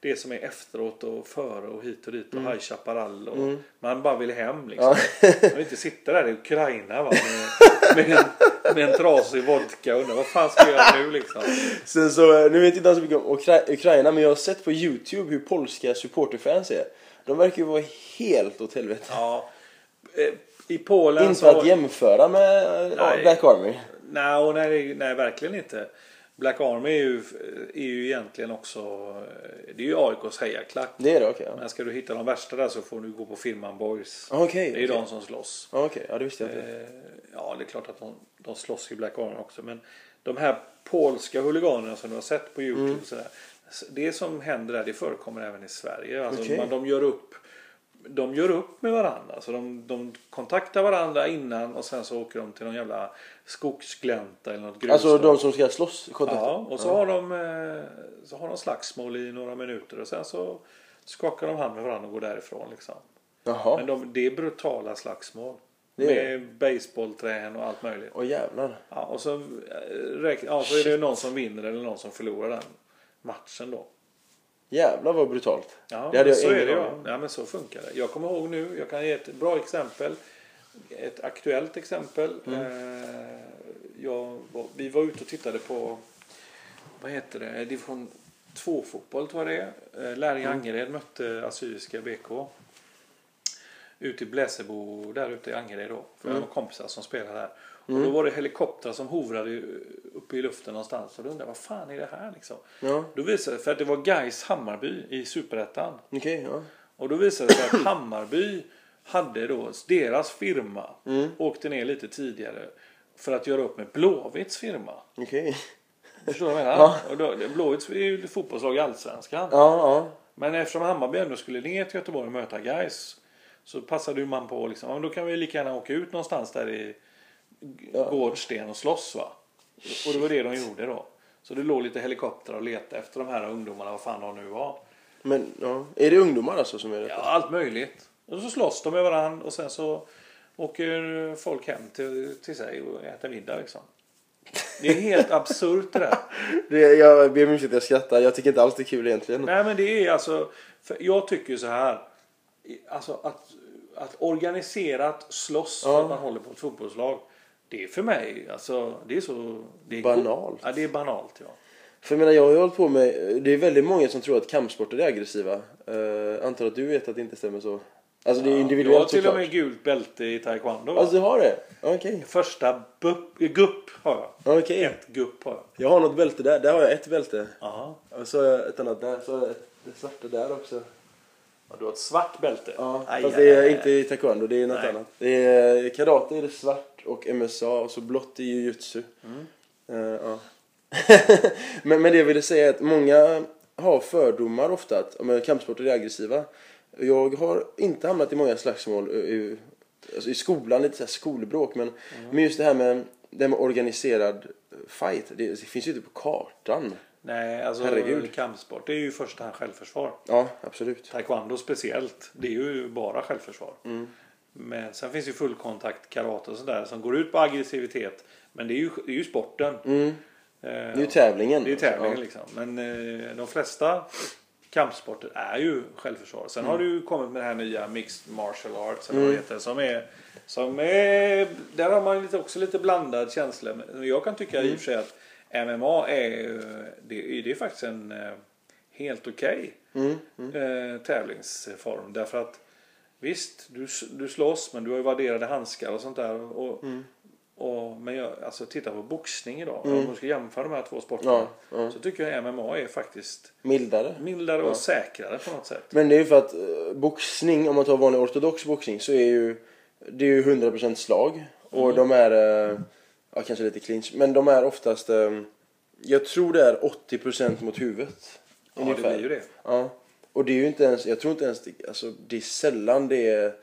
det som är efteråt och före och hit och dit och High Chaparral och man bara vill hem liksom. Man vill inte sitta där i Ukraina va. [laughs] Med, med, en, med en trasig vodka och undra vad fan ska jag göra nu liksom. Sen så, eh, nu vet jag inte så mycket om Ukra- Ukraina, men jag har sett på Youtube hur polska supporterfans är. De verkar ju vara helt åt helvete. Ja. Eh, I Polen Inte så... att jämföra med Nej. Black Army. Nej, och nej, nej, verkligen inte. Black Army är ju, är ju egentligen också... Det är ju AIKs hejaklack. Det är det, okej. ja. Men ska du hitta de värsta där så får du gå på firman Boys. Okej. Det är ju okej. de som slåss. Okej, ja det visste jag inte. Eh, Ja, det är klart att de, de slåss i Black Army också. Men de här polska huliganerna som du har sett på Youtube. Mm. och Sådär, det som händer där, det förekommer även i Sverige. Alltså, man, de gör upp de gör upp med varandra. Alltså de, de kontaktar varandra innan och sen så åker de till någon jävla skogsglänta eller något grus. Alltså de som ska slåss? kontakta- Ja, och så har de eh, så har de slagsmål i några minuter och sen så skakar de hand med varandra och går därifrån liksom. Jaha. Men de, det är brutala slagsmål. Det är med baseballträn och allt möjligt. Åh jävlar. Ja, och så, eh, ja, så är det någon som vinner eller någon som förlorar den matchen då. Jävlar vad brutalt. Ja, det hade jag så är det ja. ja. men så funkar det. Jag kommer ihåg nu, jag kan ge ett bra exempel. Ett aktuellt exempel. Mm. Eh, jag, vi var ute och tittade på, vad heter det, division 2-fotboll tror jag det är. Eh, Läring Mm. Angered mötte Assyriska BK. Ute i Bläsebo, där ute i Angered då. För Mm. jag har kompisar som spelar där. Och då var det helikoptrar som hovrade uppe i luften någonstans. Och då undrade jag, vad fan är det här liksom? Ja, Då visade det för att det var Gais Hammarby i Superettan. okej. ja. Och då visade det sig att Hammarby hade då deras firma Mm. åkte ner lite tidigare för att göra upp med Blåvitts firma. Okej. Förstår du vad jag menar? Ja. Och då, Blåvitts är ju ett fotbollslag i Allsvenskan. Ja, ja. Men eftersom Hammarby ändå skulle ner till Göteborg och möta Gais så passade ju man på liksom, då kan vi lika gärna åka ut någonstans där i Ja. Gårdsten och slåss va. Och det var det de gjorde då. Så det låg lite helikoptrar och letade efter de här ungdomarna, vad fan de nu var. Men ja. Är det ungdomar alltså som är det? Ja, allt möjligt. Och så slåss de med varandra och sen så åker folk hem till, till sig och äter middag liksom. Det är helt absurt det där. [laughs] det jag ber om ursäkt att jag skrattar. Jag tycker inte alls det är kul egentligen. Nej men det är alltså, för jag tycker så här. Alltså att, att organiserat slåss för Ja. att man håller på ett fotbollslag. Det är för mig, alltså det är så... Det är Banalt. Ja det är banalt ja. För jag menar, jag har ju hållit på med... Det är väldigt många som tror att kampsporter är aggressiva. Uh, antar att du vet att det inte stämmer så. Alltså det är Jag har individuellt till och med gult bälte i taekwondo. va? Alltså du har det? Okej. Första bupp, gupp har jag. Okej. Ett gupp har jag. Jag har något bälte där. Där har jag ett bälte. Aha. Och så har jag ett annat där. Så har jag ett det svarta där också. Ja, du har ett svart bälte? Ja, Aj, fast aj, det är aj, inte i taekwondo. Det är något Nej. annat. Det är karate är det svart och MSA och så blått i jujutsu. Mm. Eh, ja. [laughs] men, men det jag ville säga är att många har fördomar ofta att om kampsporter är aggressiva. Jag har inte hamnat i många slagsmål i, alltså i skolan, lite så här skolbråk. Men, Mm. men just det här med det med organiserad fight, det, det finns ju inte på kartan. Nej, alltså Herregud. kampsport det är ju i första hand självförsvar. Ja, absolut. Taekwondo speciellt, det är ju bara självförsvar. Mm. Men sen finns ju fullkontakt, karate och sådär som går ut på aggressivitet. Men det är ju, det är ju sporten. Mm. Eh, Det är ju tävlingen. Det är tävlingen Ja. liksom. Men eh, de flesta kampsporter är ju självförsvar. Sen har Mm. det ju kommit med det här nya mixed martial arts eller vad det heter. Som är, som är, där har man lite, också lite blandad känsla. Men jag kan tycka Mm. i och för sig att MMA är, det, det är faktiskt en eh, helt okej Mm. eh, tävlingsform. Därför att visst, du, du slåss men du har ju värderade handskar och sånt där. Och, Mm. Och, men jag, alltså titta på boxning idag. Om man ska jämföra de här två sporterna. Ja, ja. Så tycker jag MMA är faktiskt Mildare. mildare och säkrare på något sätt. Men det är ju för att eh, boxning, om man tar vanlig ortodox boxning, så är ju det är ju 100% slag. Och Mm. de är, eh, ja kanske lite clinch, men de är oftast, eh, jag tror det är 80% mot huvudet. Ja, det blir ju det. Ja. Och det är ju inte ens, jag tror inte ens, alltså det är sällan det är,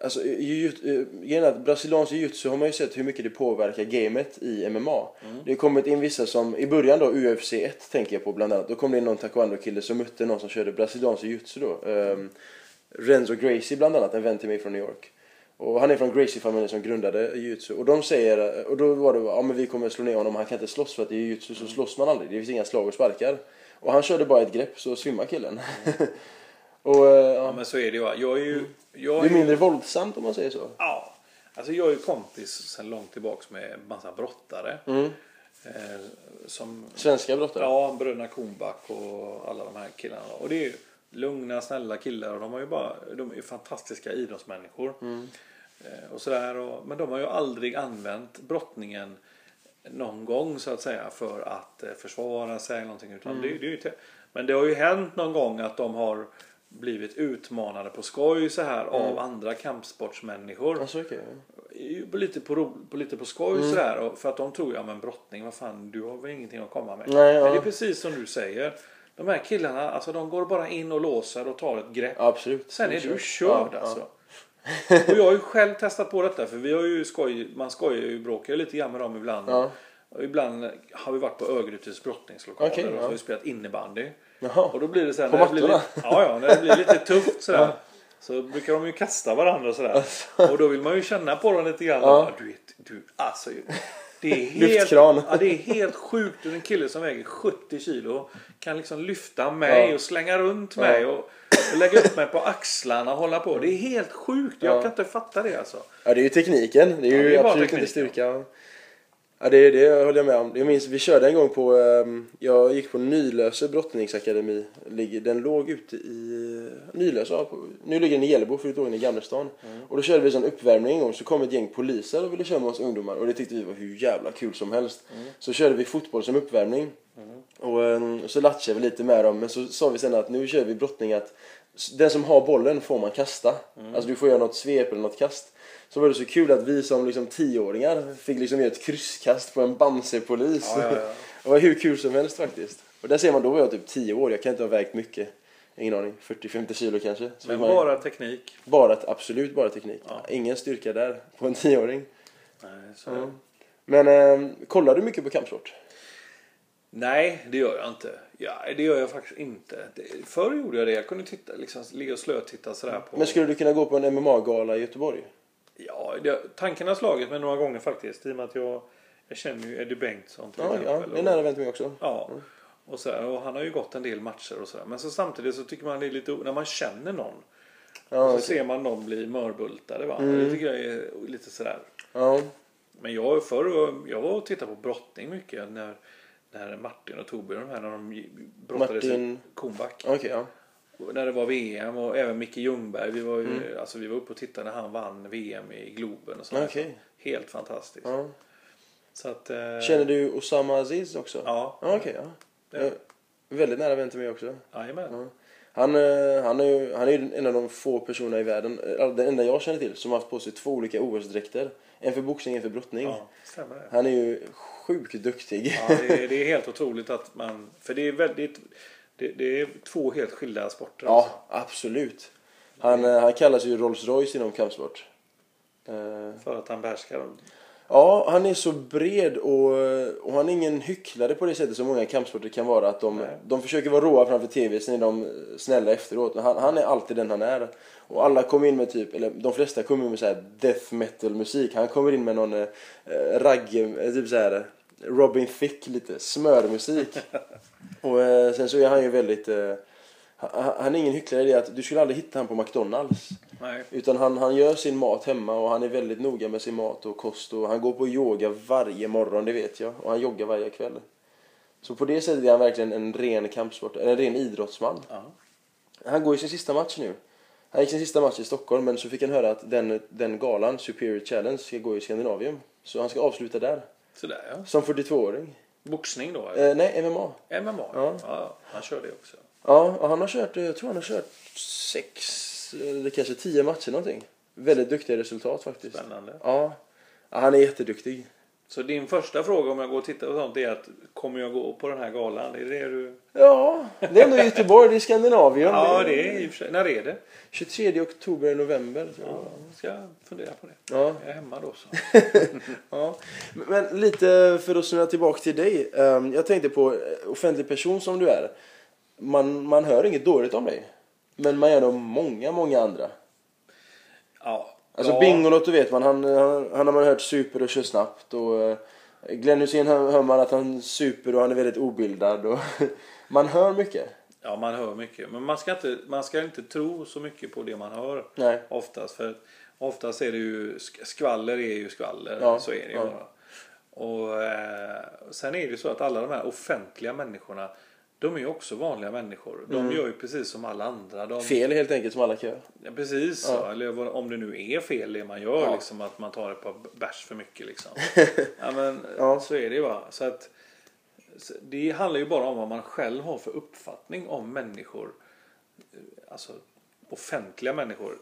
alltså eh, att brasiliansk jiu-jitsu har man ju sett hur mycket det påverkar gamet i MMA. Mm. Det har kommit in vissa som, i början då UFC 1 tänker jag på bland annat, då kom det in någon taekwondo-kille som mötte någon som körde brasiliansk jiu-jitsu då. Um, Renzo Gracie bland annat, en vän till mig från New York. Och han är från Gracie-familjen som grundade jiu-jitsu. Och de säger, och då var det ja men vi kommer slå ner honom, han kan inte slåss för att i jiu-jitsu så slåss man aldrig. Det finns inga slag och sparkar. Och han körde bara ett grepp så svimmar killen. [laughs] och eh, Ja, ja, men så är det ju. Jag är ju... Jag det är är ju mindre våldsamt om man säger så. ja, alltså jag är ju kompis sedan långt tillbaks med massa brottare. Mm. Eh, som Svenska brottare. Ja, bröderna Kornback och alla de här killarna. Och det är ju lugna, snälla killar och de har ju bara, de är ju fantastiska idrottsmänniskor. Eh, och sådär, och, men de har ju aldrig använt brottningen någon gång så att säga för att eh, försvara sig eller någonting. Utan det, det är ju men det har ju hänt någon gång att de har blivit utmanade på skoj så här av andra kampsportsmänniskor. Alltså, på lite på, på, lite på skoj Mm. sådär. Och för att de tror, ja men brottning, vad fan, du har väl ingenting att komma med. Nej, ja. Men det är precis som du säger. De här killarna, alltså de går bara in och låser och tar ett grepp. Absolut. Sen är du Ja, körd ja. alltså. [laughs] och jag har ju själv testat på detta för vi har ju skoj, man skojar ju bråkar lite grann med dem ibland. Ja. Och ibland har vi varit på Örgrytes brottningslokaler Okej, och så ja. har vi spelat innebandy. Jaha. Och då blir det så här, På när det blir lite, ja, ja, när det blir lite tufft sådär. Så brukar de ju kasta varandra sådär. Och då vill man ju känna på dem lite grann. Ja. Du vet, du, alltså, det är helt, ja, det är helt sjukt hur en kille som väger 70 kilo kan liksom lyfta mig Ja. och slänga runt mig och, och lägga upp mig på axlarna och hålla på. Det är helt sjukt. Jag Ja. kan inte fatta det alltså. Ja, det är ju tekniken. Det är ju det är absolut inte styrka. Ja, det, det håller jag med om. Jag minns, vi körde en gång på, ehm, jag gick på Nylöse brottningsakademi. Den låg ute i Nylöse, ja, på, nu ligger den i Hjällbo förut låg den i Gamlestan. Och då körde vi sån uppvärmning en gång så kom ett gäng poliser och ville köra med oss ungdomar och det tyckte vi var hur jävla kul som helst. Så körde vi fotboll som uppvärmning. Och ehm, så latchade vi lite med dem men så sa vi sen att nu kör vi brottning att den som har bollen får man kasta. Alltså du får göra något svep eller något kast. Så var det så kul att vi som liksom tioåringar fick liksom göra ett krysskast på en Bamse-polis. Ja, ja, ja. [laughs] Det var hur kul som helst faktiskt. Och där ser man, då var jag typ 10 år, jag kan inte ha vägt mycket. Ingen aning, 40-50 kilo kanske. Så Men man, bara teknik. bara, absolut bara teknik. Ingen styrka där på en tioåring. Nej, så Men eh, kollar du mycket på kampsport? Nej, det gör jag inte. Ja, det gör jag faktiskt inte. Det, förr gjorde jag det. Jag kunde titta, liksom, ligga och slötitta sådär på... Men skulle du kunna gå på en MMA-gala i Göteborg? Ja, det, tanken har slagit mig några gånger faktiskt. I och med att jag, jag känner ju Eddie Bengtsson till Ja, ja exempel. det är nära vän till mig också. Ja. Och, så och han har ju gått en del matcher och sådär. Men så samtidigt så tycker man det är lite... När man känner någon. Ja, så. Mm. ser man någon bli mörbultade va. Det tycker jag är lite sådär. ja. Men jag förr, jag var och tittade på brottning mycket. När, när Martin och Torbjörn de här när de brottades Martin- i Kornback. okej ja. Och När det var VM och även Micke Ljungberg. Vi var, ju, alltså, vi var uppe och tittade när han vann VM i Globen. Och sådär. Okej. Helt fantastiskt. ja. Så att, eh, Känner du Osama Aziz också? Ja. ja okej, ja. Eh, Väldigt nära vän till mig också. Jajamän. Han, eh, han, är ju, han är ju en av de få personerna i världen, eh, den enda jag känner till, som har haft på sig två olika OS-dräkter. En för boxning, en för brottning. Ja. Han är ju sjukt duktig. Ja, det, är, det är helt otroligt att man... För det är väldigt... Det, det är två helt skilda sporter. Ja, alltså. absolut. Han, eh, han kallas ju Rolls Royce inom kampsport. Eh, För att han behärskar dem. Ja, han är så bred och, och han är ingen hycklare på det sättet som många kampsporter kan vara. Att de, de försöker vara råa framför tv, sen är de snälla efteråt. Han, han är alltid den han är. Och alla kommer in med typ, eller de flesta kommer in med så här death metal musik. Han kommer in med någon eh, ragg, eh, typ så här Robin Thicke lite, smörmusik. [laughs] och eh, sen så är han ju väldigt, eh, han, är ingen hycklare i det att du skulle aldrig hitta han på McDonalds. Nej. Utan han, han gör sin mat hemma och han är väldigt noga med sin mat och kost. Och han går på yoga varje morgon, det vet jag. Och han joggar varje kväll. Så på det sättet är han verkligen en ren kampsport, en ren idrottsman. Ja. Han går ju sin sista match nu. Han gick sin sista match i Stockholm men så fick han höra att den, den galan, Superior Challenge, ska gå i Skandinavium. Så han ska avsluta där. Sådär ja. Som 42-åring. Boxning då? Eh, nej, MMA. MMA? Ja. ja. Han kör det också. Ja, och han har kört, jag tror han har kört sex, eller kanske tio matcher någonting. Väldigt duktiga resultat faktiskt. Spännande. Ja. ja, han är jätteduktig. Så din första fråga om jag går och tittar på sånt är att kommer jag gå på den här galan? Är det du... Ja, det är ändå Göteborg, det är Skandinavien. Ja, det är i och för sig. När är det? 23 oktober, november. jag. Ja, ska jag fundera på det. Ja. Jag är hemma då så. [laughs] Ja. Men lite för att snurra tillbaka till dig. Ehm, Jag tänkte på eh, offentlig person som du är. Man, man hör inget dåligt om dig. Men man gör om många, många andra. Ja. Alltså ja. Bingolotto vet man, han, han, han har man hört super och kör snabbt. Och eh, Glenn Hysén hör, hör man att han super och han är väldigt obildad. Och [laughs] man hör mycket. Ja, man hör mycket. Men man ska, inte, man ska inte tro så mycket på det man hör. Nej. Oftast. För oftast är det ju, sk- skvaller är ju skvaller. Ja, Så är det ju ja. bara. Och eh, sen är det ju så att alla de här offentliga människorna de är ju också vanliga människor. De gör ju precis som alla andra. De, Mm. Fel helt enkelt som alla göra. Ja, precis så. Eller om det nu är fel det man gör. Ja. Liksom, att man tar ett par bärs för mycket. Liksom. [laughs] ja, men, Ja. Så är det ju va. Så att, det handlar ju bara om vad man själv har för uppfattning om människor. Alltså offentliga människor.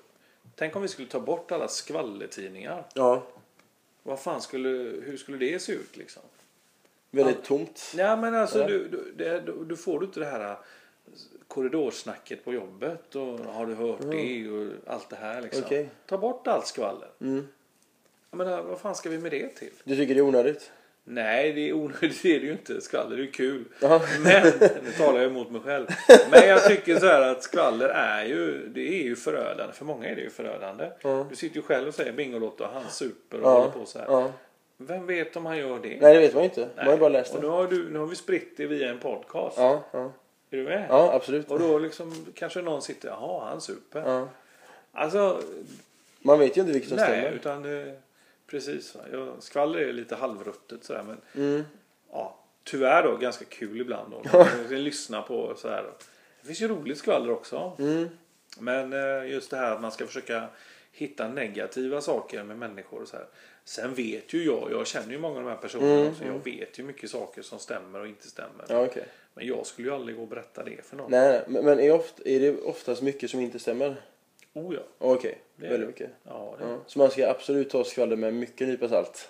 Tänk om vi skulle ta bort alla skvallertidningar. Ja, Vad fan skulle, hur skulle det se ut liksom? Väldigt tomt. Ja men alltså du, du, det, du, får du inte det här äh, korridorsnacket på jobbet och har du hört det och allt det här liksom. Okej. Ta bort allt skvaller. Mm. Jag menar, vad fan ska vi med det till? Du tycker det är onödigt? Nej, det är onödigt [laughs] det är det ju inte. Skvaller är ju kul. Ja. [laughs] Men, nu talar jag emot mig själv. [laughs] Men jag tycker så här att skvaller är ju, det är ju förödande. För många är det ju förödande. Ja. Du sitter ju själv och säger Bingolotto, han super och Ja. håller på så här. Ja. Vem vet om han gör det? Nej, det vet man ju inte. Man har ju bara läst och nu har, du, nu har vi spritt det via en podcast. Ja, ja. Är du med? ja absolut. Och då liksom kanske någon sitter, jaha han super. Ja. Alltså, Man vet ju inte vilket som nej stämmer. utan det, precis. va. Ja, skvaller är lite halvruttet sådär men Mm. ja, tyvärr då ganska kul ibland då. [laughs] Man kan lyssna på så här. Det finns ju roligt skvaller också. Mm. Men eh, just det här att man ska försöka hitta negativa saker med människor och så här. Sen vet ju jag, jag känner ju många av de här personerna Mm, också. Jag vet ju mycket saker som stämmer och inte stämmer. Ja, okej. Men jag skulle ju aldrig gå och berätta det för någon. Nej, nej, men, är, ofta, är det oftast mycket som inte stämmer? Oh ja. Okej, är väldigt mycket. Ja, det. Ja. Så man ska absolut ta skvaller med mycket nypa salt?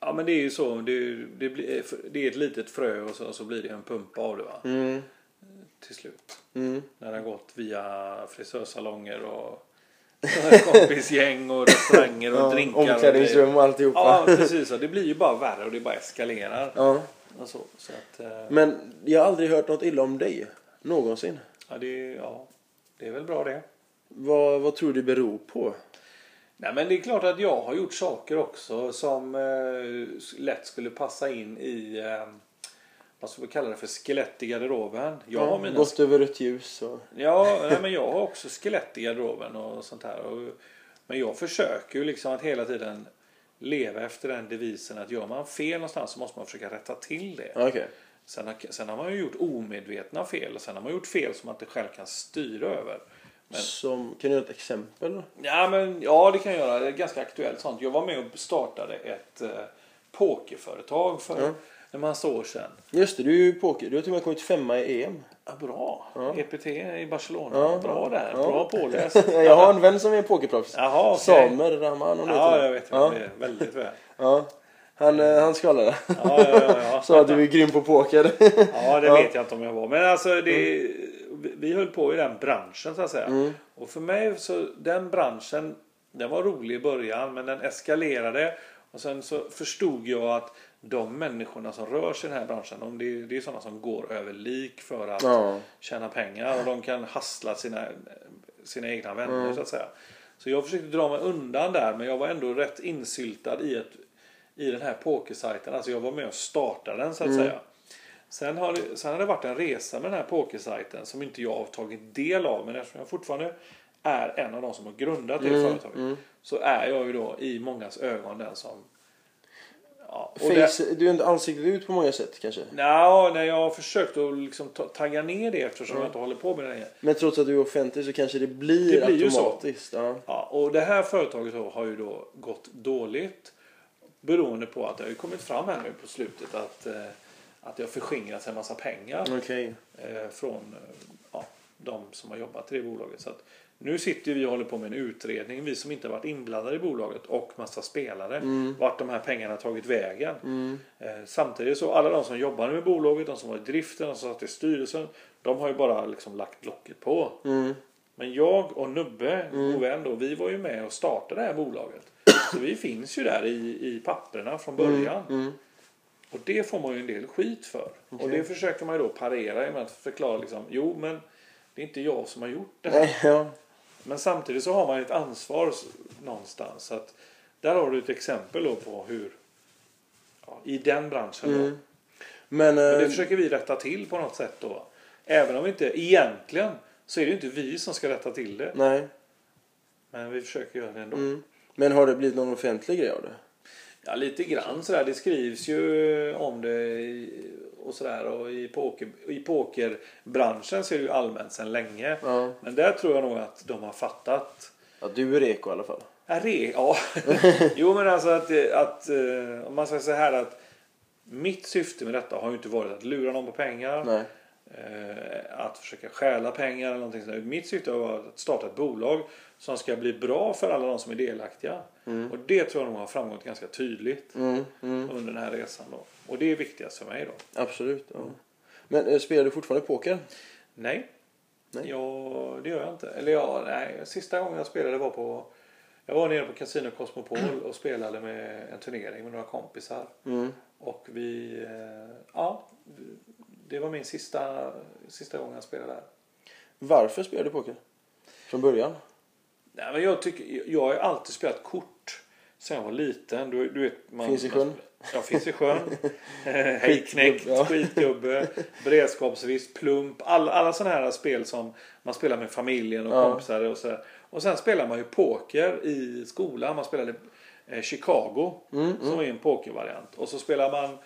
ja men det är ju så. Det, det, blir, det är ett litet frö och så, så blir det en pumpa av det va. Mm. Till slut. Mm. När det har gått via frisörsalonger och kompisgäng och restauranger och Ja, drinkar. och omklädningsrum och alltihopa. Ja precis. Och det blir ju bara värre och det bara eskalerar. Ja. Och så, så att, eh, Men jag har aldrig hört något illa om dig. Någonsin. ja, det, ja, det är väl bra det. Vad, vad tror du det beror på? Nej men det är klart att jag har gjort saker också som eh, lätt skulle passa in i eh, vad ska vi kalla det för skelett i garderoben. Jag har mina Gått över rött ljus och... Ja, nej, men jag har också skelett i garderoben och sånt här. Och, men jag försöker ju liksom att hela tiden leva efter den devisen att gör man fel någonstans så måste man försöka rätta till det. Ja, Okej. Sen, har, sen har man ju gjort omedvetna fel och sen har man gjort fel som man inte själv kan styra över. Men- Som, kan du ge ett exempel? Ja, men, ja, det kan jag göra. Det är ganska aktuellt sånt. Jag var med och startade ett eh, pokerföretag för Ja. En massa år sedan. Just det, du är ju poker. Du har till och med kommit femma i EM. Ja, bra. Ja. EPT i Barcelona. Ja, bra där. ja. Bra påläst. [laughs] jag har en vän som är pokerproffs. Jaha, okej. Samer Rahman. om Ja, jag vet. Ja. Det väldigt väl. Ja. Han, eh, han skvallrade. Ja, ja, ja, ja. [laughs] Sa att du är grym på poker. [laughs] ja det vet jag inte om jag var. Men alltså, det, vi- vi höll på i den branschen så att säga. Mm. Och för mig så, den branschen, den var rolig i början men den eskalerade. Och sen så förstod jag att de människorna som rör sig i den här branschen, de, det, är, det är sådana som går över lik för att Ja. tjäna pengar och de kan hassla sina, sina egna vänner Mm. så att säga. Så jag försökte dra mig undan där men jag var ändå rätt insyltad i, ett, i den här pokersajten. Alltså jag var med och startade den så att säga. Sen har, det, sen har det varit en resa med den här pokersajten som inte jag har tagit del av men eftersom jag fortfarande är en av de som har grundat det företaget så är jag ju då i mångas ögon den som Ja, och det- Face, du är inte ansiktet ut på många sätt kanske. Nja, när jag har försökt att liksom ta- tagga ner det eftersom jag inte håller på med det längre. Men trots att du är offentlig så kanske det blir, Det blir automatiskt. Ja. Ja, och det här företaget har ju då gått dåligt beroende på att det har ju kommit fram här nu på slutet att, eh, att det har förskingrats en massa pengar Okej. eh, från eh, ja, de som har jobbat i det bolaget. Så att nu sitter vi och håller på med en utredning, vi som inte varit inblandade i bolaget och massa spelare, vart de här pengarna tagit vägen. Eh, samtidigt så alla de som jobbar med bolaget, de som var i driften, de som satt i styrelsen, de har ju bara liksom lagt locket på. Mm. Men jag och Nubbe, god vän då, vi var ju med och startade det här bolaget. [coughs] Så vi finns ju där i, i papperna från början. Mm. Och det får man ju en del skit för. Och det försöker man ju då parera med att förklara liksom, jo men det är inte jag som har gjort det här. Men samtidigt så har man ett ansvar någonstans. Så att där har du ett exempel då på hur ja, i den branschen då. Mm. Men, Men det eh, försöker vi rätta till på något sätt då. Även om vi inte egentligen så är det ju inte vi som ska rätta till det. nej. Men vi försöker göra det ändå. Mm. Men har det blivit någon offentlig grej av det? Ja, lite grann sådär. Det skrivs ju om det och sådär. Och i, poker, i pokerbranschen så är det ju allmänt sedan länge. Ja. Men där tror jag nog att de har fattat. ja du är reko i alla fall. Ja, re, ja. [laughs] jo men alltså att, att eh, om man säger så här att mitt syfte med detta har ju inte varit att lura någon på pengar. Nej. Eh, att försöka stjäla pengar eller någonting sånt. Mitt syfte varit att starta ett bolag som ska bli bra för alla de som är delaktiga. Och det tror jag nog har framgått ganska tydligt Mm. Mm. under den här resan då. Och det är viktigast för mig då. Absolut. Ja. Men eh, spelar du fortfarande poker? Nej. Nej. Ja, det gör jag inte. Eller ja, nej. Sista gången jag spelade var på jag var nere på Casino Cosmopol [clears throat] och spelade med en turnering med några kompisar. Mm. Och vi, eh, ja, det var min sista, sista gången jag spelade där. Varför spelar du poker? Från början? Nej, men jag, tycker, jag har alltid spelat kort sen jag var liten. Du, du vet, man, Finns i sjön. Ja, finns i sjön. [laughs] Hejknäckt, ja. skitgubbe, beredskapsvist, plump. Alla, alla sådana här spel som man spelar med familjen och Ja. kompisar och sådär. Och sen spelar man ju poker i skolan. Man spelade eh, Chicago Mm, som är en pokervariant. Och så spelar man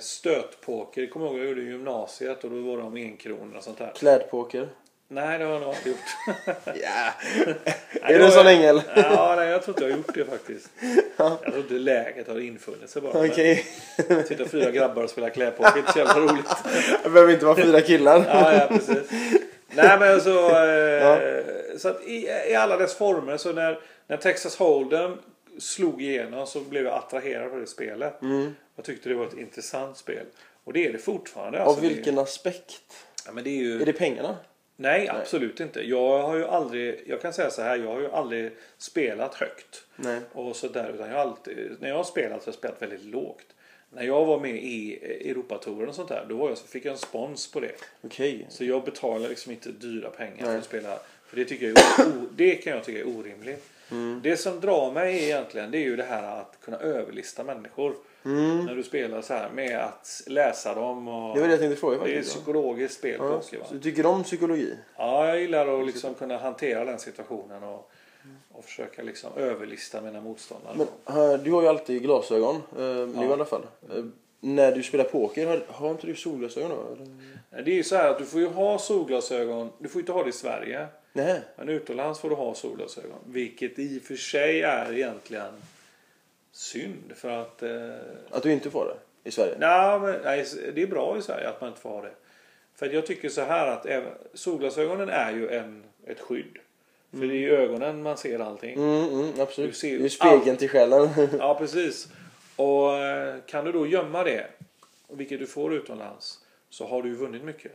stötpoker. Kommer jag ihåg jag gjorde i gymnasiet och då var det om enkronor och sånt där. Klädpoker? Nej, det har jag nog aldrig gjort. [laughs] Ja. Nej, är du så var- länge Ja, nej, jag tror inte jag har gjort det faktiskt. Jag tror inte läget har infunnit sig bara. Okej. Men Sitta fyra grabbar och spela klädpoker, det är inte så jävla roligt. [laughs] Det behöver inte vara fyra killar. Ja, ja precis. Nej men alltså, eh, så att i, i alla dess former så när, när Texas Hold'em slog igenom så blev jag attraherad av det spelet. Mm. Jag tyckte det var ett intressant spel. Och det är det fortfarande. Av Alltså, vilken Det, aspekt? ja, men det är ju, Är det pengarna? Nej, absolut inte. Jag har ju aldrig, jag kan säga så här, jag har ju aldrig spelat högt. Nej. Och så där, utan jag har alltid, när jag har spelat så har jag spelat väldigt lågt. När jag var med i Europatouren och sånt där, då var jag, så fick jag en spons på det. Okej. Så jag betalar liksom inte dyra pengar för Nej. att spela. För det, tycker jag är, det kan jag tycka är orimligt. Mm. Det som drar mig egentligen det är ju det här att kunna överlista människor. När du spelar så här med att läsa dem. Och Mm. Det var det jag tänkte fråga det är faktiskt. psykologiskt spel Ja. poker va? Så du tycker om psykologi? Ja, jag gillar att liksom kunna hantera den situationen och, och försöka liksom överlista mina motståndare. Men du har ju alltid glasögon. eh, Nu i alla fall. Eh, när du spelar poker, har, har inte du solglasögon då? Det är ju så här att du får ju ha solglasögon. Du får inte ha det i Sverige. Nej. Men utomlands får du ha solglasögon. Vilket i och för sig är egentligen synd. För att... Eh, Att du inte får det? I Sverige? nej, men, nej, det är bra i Sverige att man inte får ha det. För jag tycker så här att även, solglasögonen är ju en, ett skydd. För det är i ögonen man ser allting. Mm, mm, absolut. Du ser ju det är ju spegeln allt. till själen. [laughs] Ja, precis. Och eh, kan du då gömma det, vilket du får utomlands, så har du ju vunnit mycket.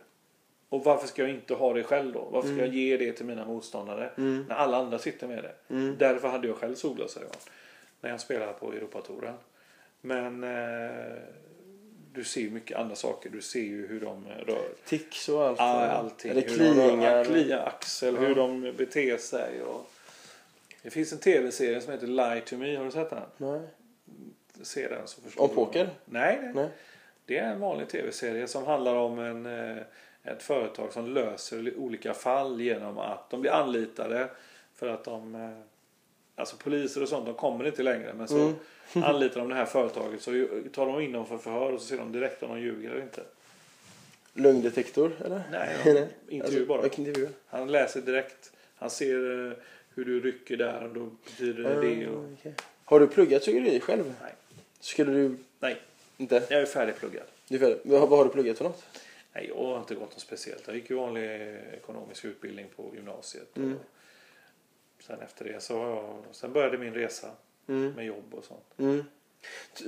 Och varför ska jag inte ha det själv då? Varför ska jag ge det till mina motståndare när alla andra sitter med det? Därför hade jag själv solglasögon. när jag spelar på Europatouren. Men eh, du ser ju mycket andra saker. Du ser ju hur de rör. Tics och allt. Ja, allting. Eller Hur de rör- kliningar. Klia axel, Ja. hur de beter sig. Och... Det finns en tv-serie som heter Lie to me. Har du sett den? Nej. Se den så förstår Om poker? Nej, nej. Nej. Det är en vanlig tv-serie som handlar om en, eh, ett företag som löser olika fall genom att de blir anlitade för att de eh, Alltså poliser och sånt, de kommer inte längre. Men så Mm. [laughs] anlitar de det här företaget så tar de in dem för förhör och så ser de direkt om de ljuger eller inte. Lögndetektor, eller? Nej, [laughs] de, intervju bara. Vilken intervju? Han läser direkt. Han ser eh, hur du rycker där och då betyder det det. Och... Ah. Har du pluggat psykologi själv? Nej. Skulle du Nej, inte? jag är färdigpluggad. Du är färdig. Vad, vad har du pluggat för något? Nej, jag har inte gått något speciellt. Jag gick ju vanlig ekonomisk utbildning på gymnasiet. Mm. Och sen efter det så har jag, sen började min resa Mm. med jobb och sånt. Mm.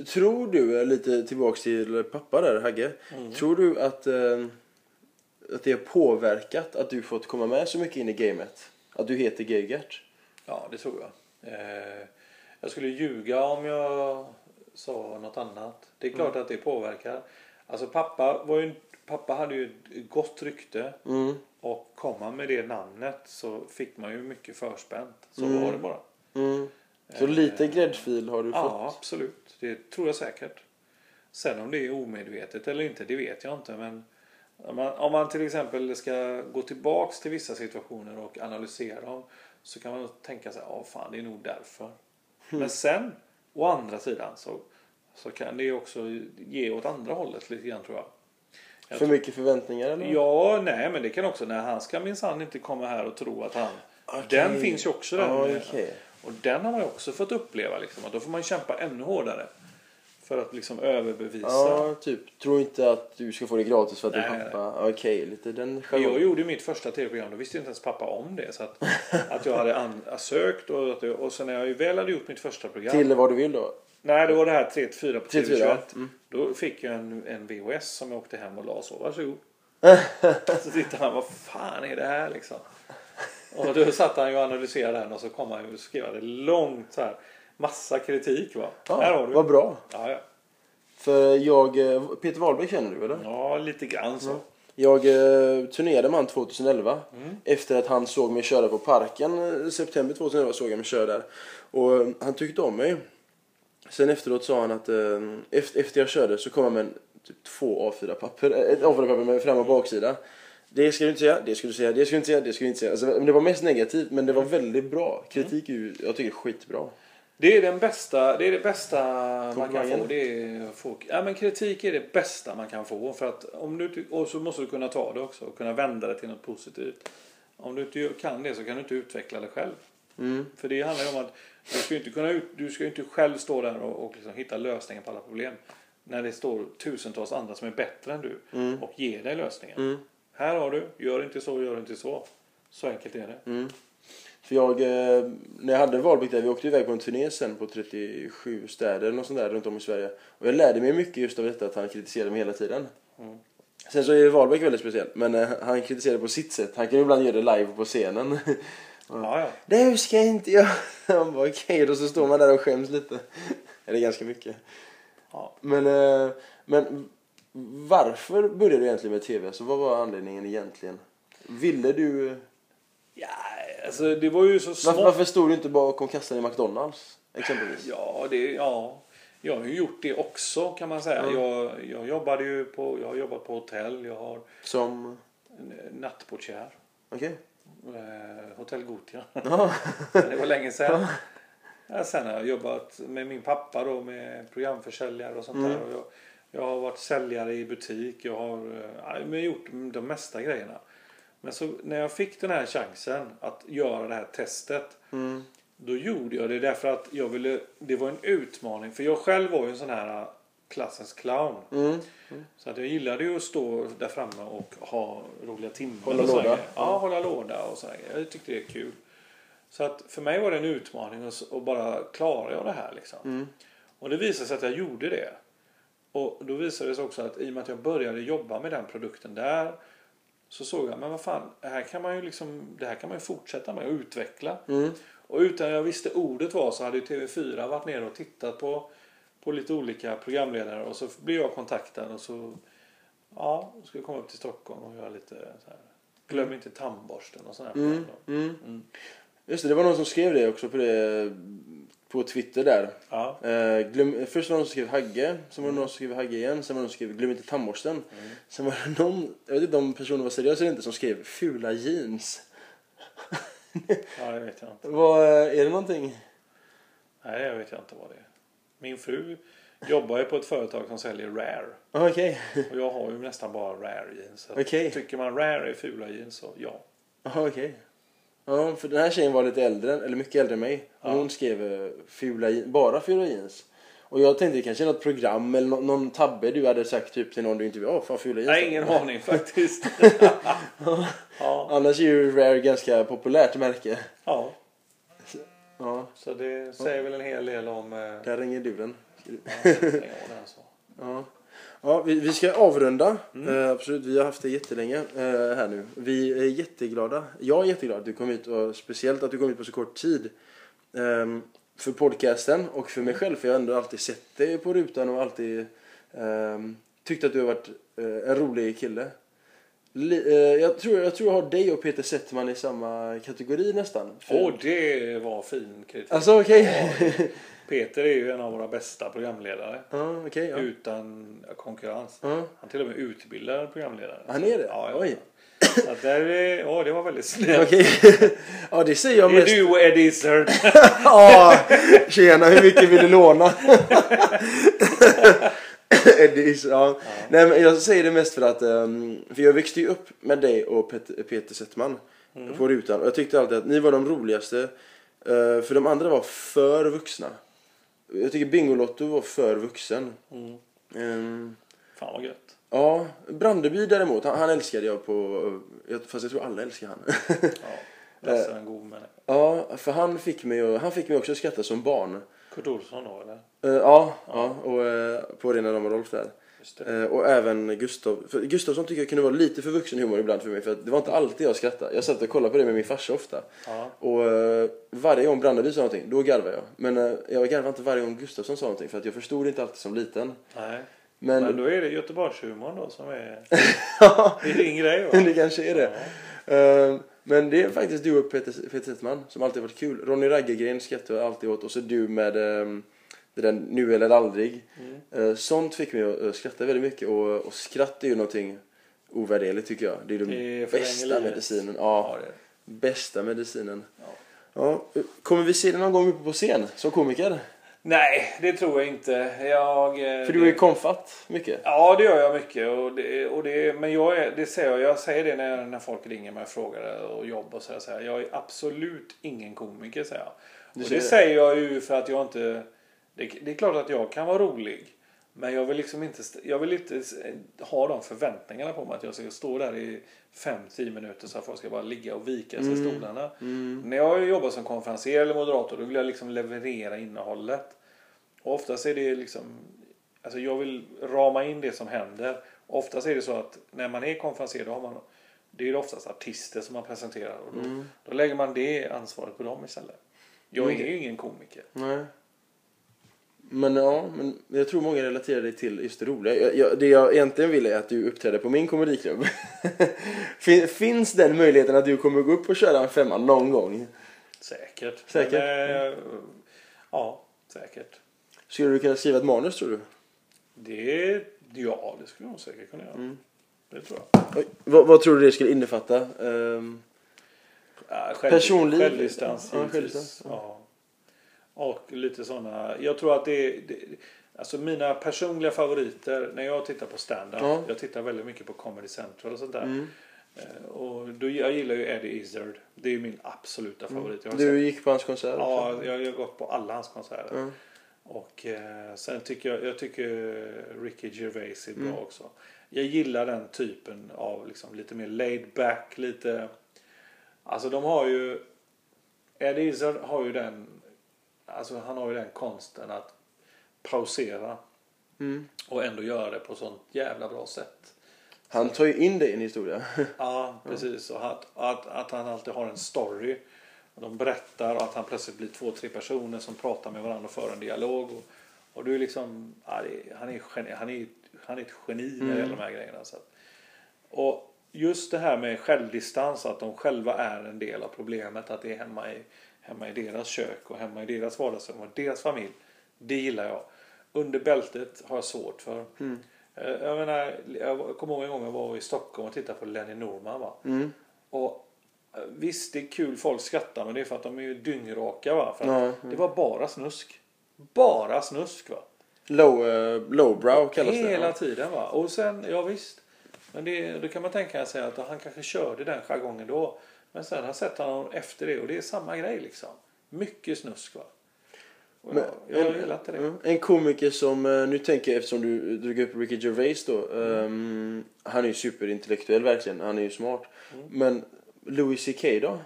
Tror du, lite tillbaks till pappa där, Hagge. Mm. Tror du att, eh, att det har påverkat att du fått komma med så mycket in i gamet? Att du heter Geigert? Ja, det tror jag. Eh, jag skulle ljuga om jag sa något annat. Det är klart att det påverkar. Alltså pappa, var ju, pappa hade ju ett gott rykte. Mm. Och kom han med det namnet så fick man ju mycket förspänt. Så Mm. var det bara. Mm. Så Eh, lite gräddfil har du Ja, fått? absolut. Det tror jag säkert. Sen om det är omedvetet eller inte, det vet jag inte. Men om man, om man till exempel ska gå tillbaks till vissa situationer och analysera dem så kan man tänka sig, ja fan det är nog därför. Men sen, å andra sidan så, så kan det ju också ge åt andra hållet lite grann tror jag. Jag För mycket förväntningar eller? Ja, nej men det kan också, nej han ska minsann inte komma här och tro att han... Okej. Den finns ju också eh, okej. Och den har man ju också fått uppleva liksom. Att då får man kämpa ännu hårdare. För att liksom överbevisa. Ja, typ. Tror inte att du ska få det gratis för att Nej, din pappa... Okej, lite den jag jargongen. gjorde mitt första tv-program, då visste inte ens pappa om det. Så att, [laughs] att jag hade an- sökt och, att jag, och sen när jag väl hade gjort mitt första program. Till vad du vill då? Nej, det var det här 3-4 på 3-4, TV21. mm. Då fick jag en, en VHS som jag åkte hem och la så. Varsågod. [laughs] så tittade han, vad fan är det här liksom? Och då satt han ju och analyserade den och så kom han och skrev det långt så här. Massa kritik va. här har du. Vad bra. Ja, ja. För jag... eh, Peter Wahlberg känner du eller? ja, lite grann så. Jag eh, turnerade med han 2011. Mm. Efter att han såg mig köra på Parken. eh, september 2011 såg jag mig köra där. Och eh, han tyckte om mig. Sen efteråt sa han att eh, efter, jag körde så kom han med en, typ två A4-papper. eh, Ett A4-papper med fram och baksida. Det ska du inte säga, det ska du säga, det ska du inte säga, det ska du inte säga. Alltså, det var mest negativt men det var väldigt bra. Kritik är ju, jag tycker skitbra. Det är den bästa, det är det bästa man kan få. Det är folk. Ja, men kritik är det bästa man kan få. För att om du, och så måste du kunna ta det också och kunna vända det till något positivt. Om du inte kan det så kan du inte utveckla det själv. Mm. För det handlar ju om att du ska ju inte, kunna ut, du ska inte själv stå där och, och liksom hitta lösningen på alla problem. När det står tusentals andra som är bättre än du Mm. och ger dig lösningen. Mm. Här har du, gör inte så, gör inte så. Så enkelt är det. Mm. För jag, eh, när jag hade Valbeck där, vi åkte iväg på en turné sen på 37 städer något sånt där runt om i Sverige. Och jag lärde mig mycket just av detta att han kritiserade mig hela tiden. Mm. Sen så är Wahlbeck väldigt speciell, men eh, han kritiserar på sitt sätt. Han kan ju ibland göra det live på scenen. [laughs] Ja, ja. Det ska jag inte göra. Han bara okej, då så står man där och skäms lite. Eller ganska mycket. ja. Men, eh, men varför började du egentligen med TV? Alltså vad var anledningen egentligen? Ville du... Ja, alltså det var ju så Varför, smått. varför stod du inte bakom kassan i McDonalds? Exempelvis. Ja, det, ja, jag har ju gjort det också kan man säga. Mm. Jag, jag jobbade ju på, jag har jobbat på hotell, jag har Som... en nattportier. Okej. Eh, hotell Gothia. [laughs] Ja. det var länge sedan. Ja, sen har jag jobbat med min pappa då med programförsäljare och sånt Mm. där. Och jag, jag har varit säljare i butik. Jag har eh, jag har gjort de mesta grejerna. Men så när jag fick den här chansen att göra det här testet. Mm. Då gjorde jag det därför att jag ville, det var en utmaning. För jag själv var ju en sån här klassens clown. Mm. Så att jag gillade ju att stå där framme och ha roliga timmar. Hålla låda. grejer. Ja, hålla låda och så här grejer. Jag tyckte det är kul. Så att för mig var det en utmaning att och bara klara jag det här liksom. Mm. Och det visade sig att jag gjorde det. Och då visade det sig också att i och med att jag började jobba med den produkten där så såg jag, men vad fan, här kan man ju liksom, det här kan man ju fortsätta med och utveckla. Mm. Och utan jag visste ordet var så hade ju TV4 varit nere och tittat på, på lite olika programledare och så blev jag kontaktad och så ja, ska jag komma upp till Stockholm och göra lite så här. Glöm inte tandborsten och sådär. Mm, mm. Just det, det var någon som skrev det också på, det, på Twitter där. Ja. Eh, glöm, först var det någon som skrev Hagge, sen var det någon som skrev Hagge igen, sen var det någon som skrev Glöm inte tandborsten. Sen var det någon, jag vet inte om personen var seriös eller inte, som skrev Fula jeans. ja, det vet jag inte. Vad, är det någonting? Nej, jag vet jag inte vad det är. Min fru jobbar ju på ett företag som säljer Rare. Ah, Okej. Och jag har ju nästan bara Rare jeans. Okej. Tycker man Rare är fula jeans så ja. Jaha, okej. Ja, för den här tjejen var lite äldre, eller mycket äldre än mig. Och hon skrev eh, fula, bara fula jeans. Och jag tänkte kanske något program eller nå- någon tabbe du hade sagt typ till någon du intervjuade. Åh, fan fula jeans. Nej, ingen aning faktiskt. [laughs] ja, Annars är ju Rare ganska populärt märke. ja, Ja, så det säger väl en hel del om... Eh, där ringer duren. ja, av den. Ja. Ja, vi, vi ska avrunda. Mm. Eh, absolut, vi har haft det jättelänge eh, här nu. Vi är jätteglada. Jag är jätteglad att du kom hit och speciellt att du kom hit på så kort tid. Ehm, för podcasten och för mig själv. För jag har ändå alltid sett dig på rutan och alltid ehm, tyckt att du har varit eh, en rolig kille. Eh, jag, tror, jag tror jag har dig och Peter Settman i samma kategori nästan. Åh, det var fin kritik. Alltså okej. Peter är ju en av våra bästa programledare. ja, okej. ja. Utan konkurrens. Ja. Han till och med utbildad programledare. Han är det? Ja. Oj. Så där är, ja, det var väldigt snällt. Okej. [laughs] ja, det säger jag Är mest. du och Eddie Izzard? [laughs] Ja, tjena, hur mycket vill du låna? [laughs] Eddie, ja. Nej, men jag säger det mest för att, ehm, för jag växte ju upp med dig och Pet- Peter Settman på rutan och jag tyckte alltid att ni var de roligaste, eh, för de andra var för vuxna. Jag tycker Bingolotto var för vuxen. Ehm, Fan vad gött. ja, Brandeby däremot, han, han älskade jag på, jag- fast jag tror alla älskar han. Ja, Lasse en god människa. [laughs] ja, för han fick mig, han fick mig också att skratta som barn. Kurt Olsson då eller? Eh, ja, ja, och uh, på Rena Rama Rolf där. Eh, och även Gustav. För Gustavsson tycker jag kunde vara lite för vuxen humor ibland för mig. För det var inte alltid jag skrattade. Jag satt och kollade på det med min farsa ofta. Ja. Och eh, varje gång Brandeby sa någonting, då garvade jag. Men eh, jag garvade inte varje gång Gustavsson sa någonting. För att jag förstod inte alltid som liten. Nej. Men, Men då är det Göteborgshumorn då som är... [laughs] det är din grej va? [laughs] det kanske är det. Eh, men det är faktiskt du och Peter, Peter Settman som alltid varit kul. Ronny Raggegren skrattar jag alltid åt. Och så du med eh, det där Nu eller aldrig. Mm. Eh, sånt fick mig att eh, skratta väldigt mycket. Och, och skratt är ju någonting ovärderligt tycker jag. Det är den Det förlänger bästa medicinen. Ja, Ja, bästa medicinen. Ja. Ja. Kommer vi se dig någon gång uppe på scen som komiker? Nej, det tror jag inte. Jag... eh, För du det- är ju konfatt mycket. Ja, det gör jag mycket. Och det, och det, men jag, är, det säger jag, jag säger det när, när folk ringer mig och frågar och jobb och sådär. Så här, jag är absolut ingen komiker, säger jag. Och det det. säger jag ju för att jag inte... Det, det är klart att jag kan vara rolig. Men jag vill liksom inte, jag vill inte ha de förväntningarna på mig att jag ska stå där i 5-10 minuter så att folk ska bara ligga och vika sig i stolarna. När jag jobbar som konferencier eller moderator då vill jag liksom leverera innehållet. Och oftast är det liksom, alltså jag vill rama in det som händer. Oftast är det så att när man är konferencier då har man, det är oftast artister som man presenterar och då, då lägger man det ansvaret på dem istället. Jag är ju ingen komiker. Nej. Men ja, men jag tror många relaterar dig till just det roliga. Jag, jag, det jag egentligen vill är att du uppträder på min komediklubb. [laughs] Fin, finns den möjligheten att du kommer gå upp och köra en femma någon gång? Säkert. Säkert. Men, eh, ja, säkert. Skulle du kunna skriva ett manus tror du? Det, ja, det skulle jag säkert kunna göra. Mm. Det tror jag. Oj, vad, vad tror du det skulle innefatta? Ehm, Ja, själv, Personliv. Självdistans Ja, självdistans, Ja. Och lite sådana. Jag tror att det, det Alltså mina personliga favoriter när jag tittar på stand-up. Ja. Jag tittar väldigt mycket på Comedy Central och sånt där. Mm. Eh, Och då, jag gillar ju Eddie Izzard. Det är min absoluta favorit. Jag har du sett- gick på hans konsert också? Ja, jag har gått på alla hans konserter. Ja. Och eh, sen tycker jag, jag tycker Ricky Gervais är bra Mm. också. Jag gillar den typen av liksom lite mer laid back, lite... Alltså de har ju... Eddie Izzard har ju den... Alltså han har ju den konsten att pausera Mm. och ändå göra det på sånt jävla bra sätt. Han tar ju in dig i en historia. [laughs] Ja, precis. Och att, att, att han alltid har en story. Och de berättar att han plötsligt blir två, tre personer som pratar med varandra och för en dialog. Och, och du är liksom, ja, det, han, är geni, han, är, han är ett geni när det gäller de här grejerna. Så att, och just det här med självdistans, att de själva är en del av problemet. Att det är hemma i, hemma i deras kök och hemma i deras vardagsrum och deras familj. Det gillar jag. Under bältet har jag svårt för. Mm. Eh, Jag menar, jag kommer ihåg en gång jag var i Stockholm och tittade på Lenny Norman. Va? Mm. Och eh, visst, det är kul folk skrattar men det är för att de är ju dyngraka. Va? För mm. Det var bara snusk. Bara snusk. Va? Low, uh, lowbrow kallas det. Hela tiden. Va? Och sen, ja visst. Men det, då kan man tänka sig att han kanske körde den jargongen då. Men sen har jag sett honom efter det och det är samma grej liksom. Mycket snusk va. Men- jag, jag en- gillar inte det. Mm. En komiker som, eh, nu tänker jag eftersom du drog upp Ricky Gervais då. ehm, han är ju superintellektuell verkligen, han är ju smart. Mm. Men Louis CK då?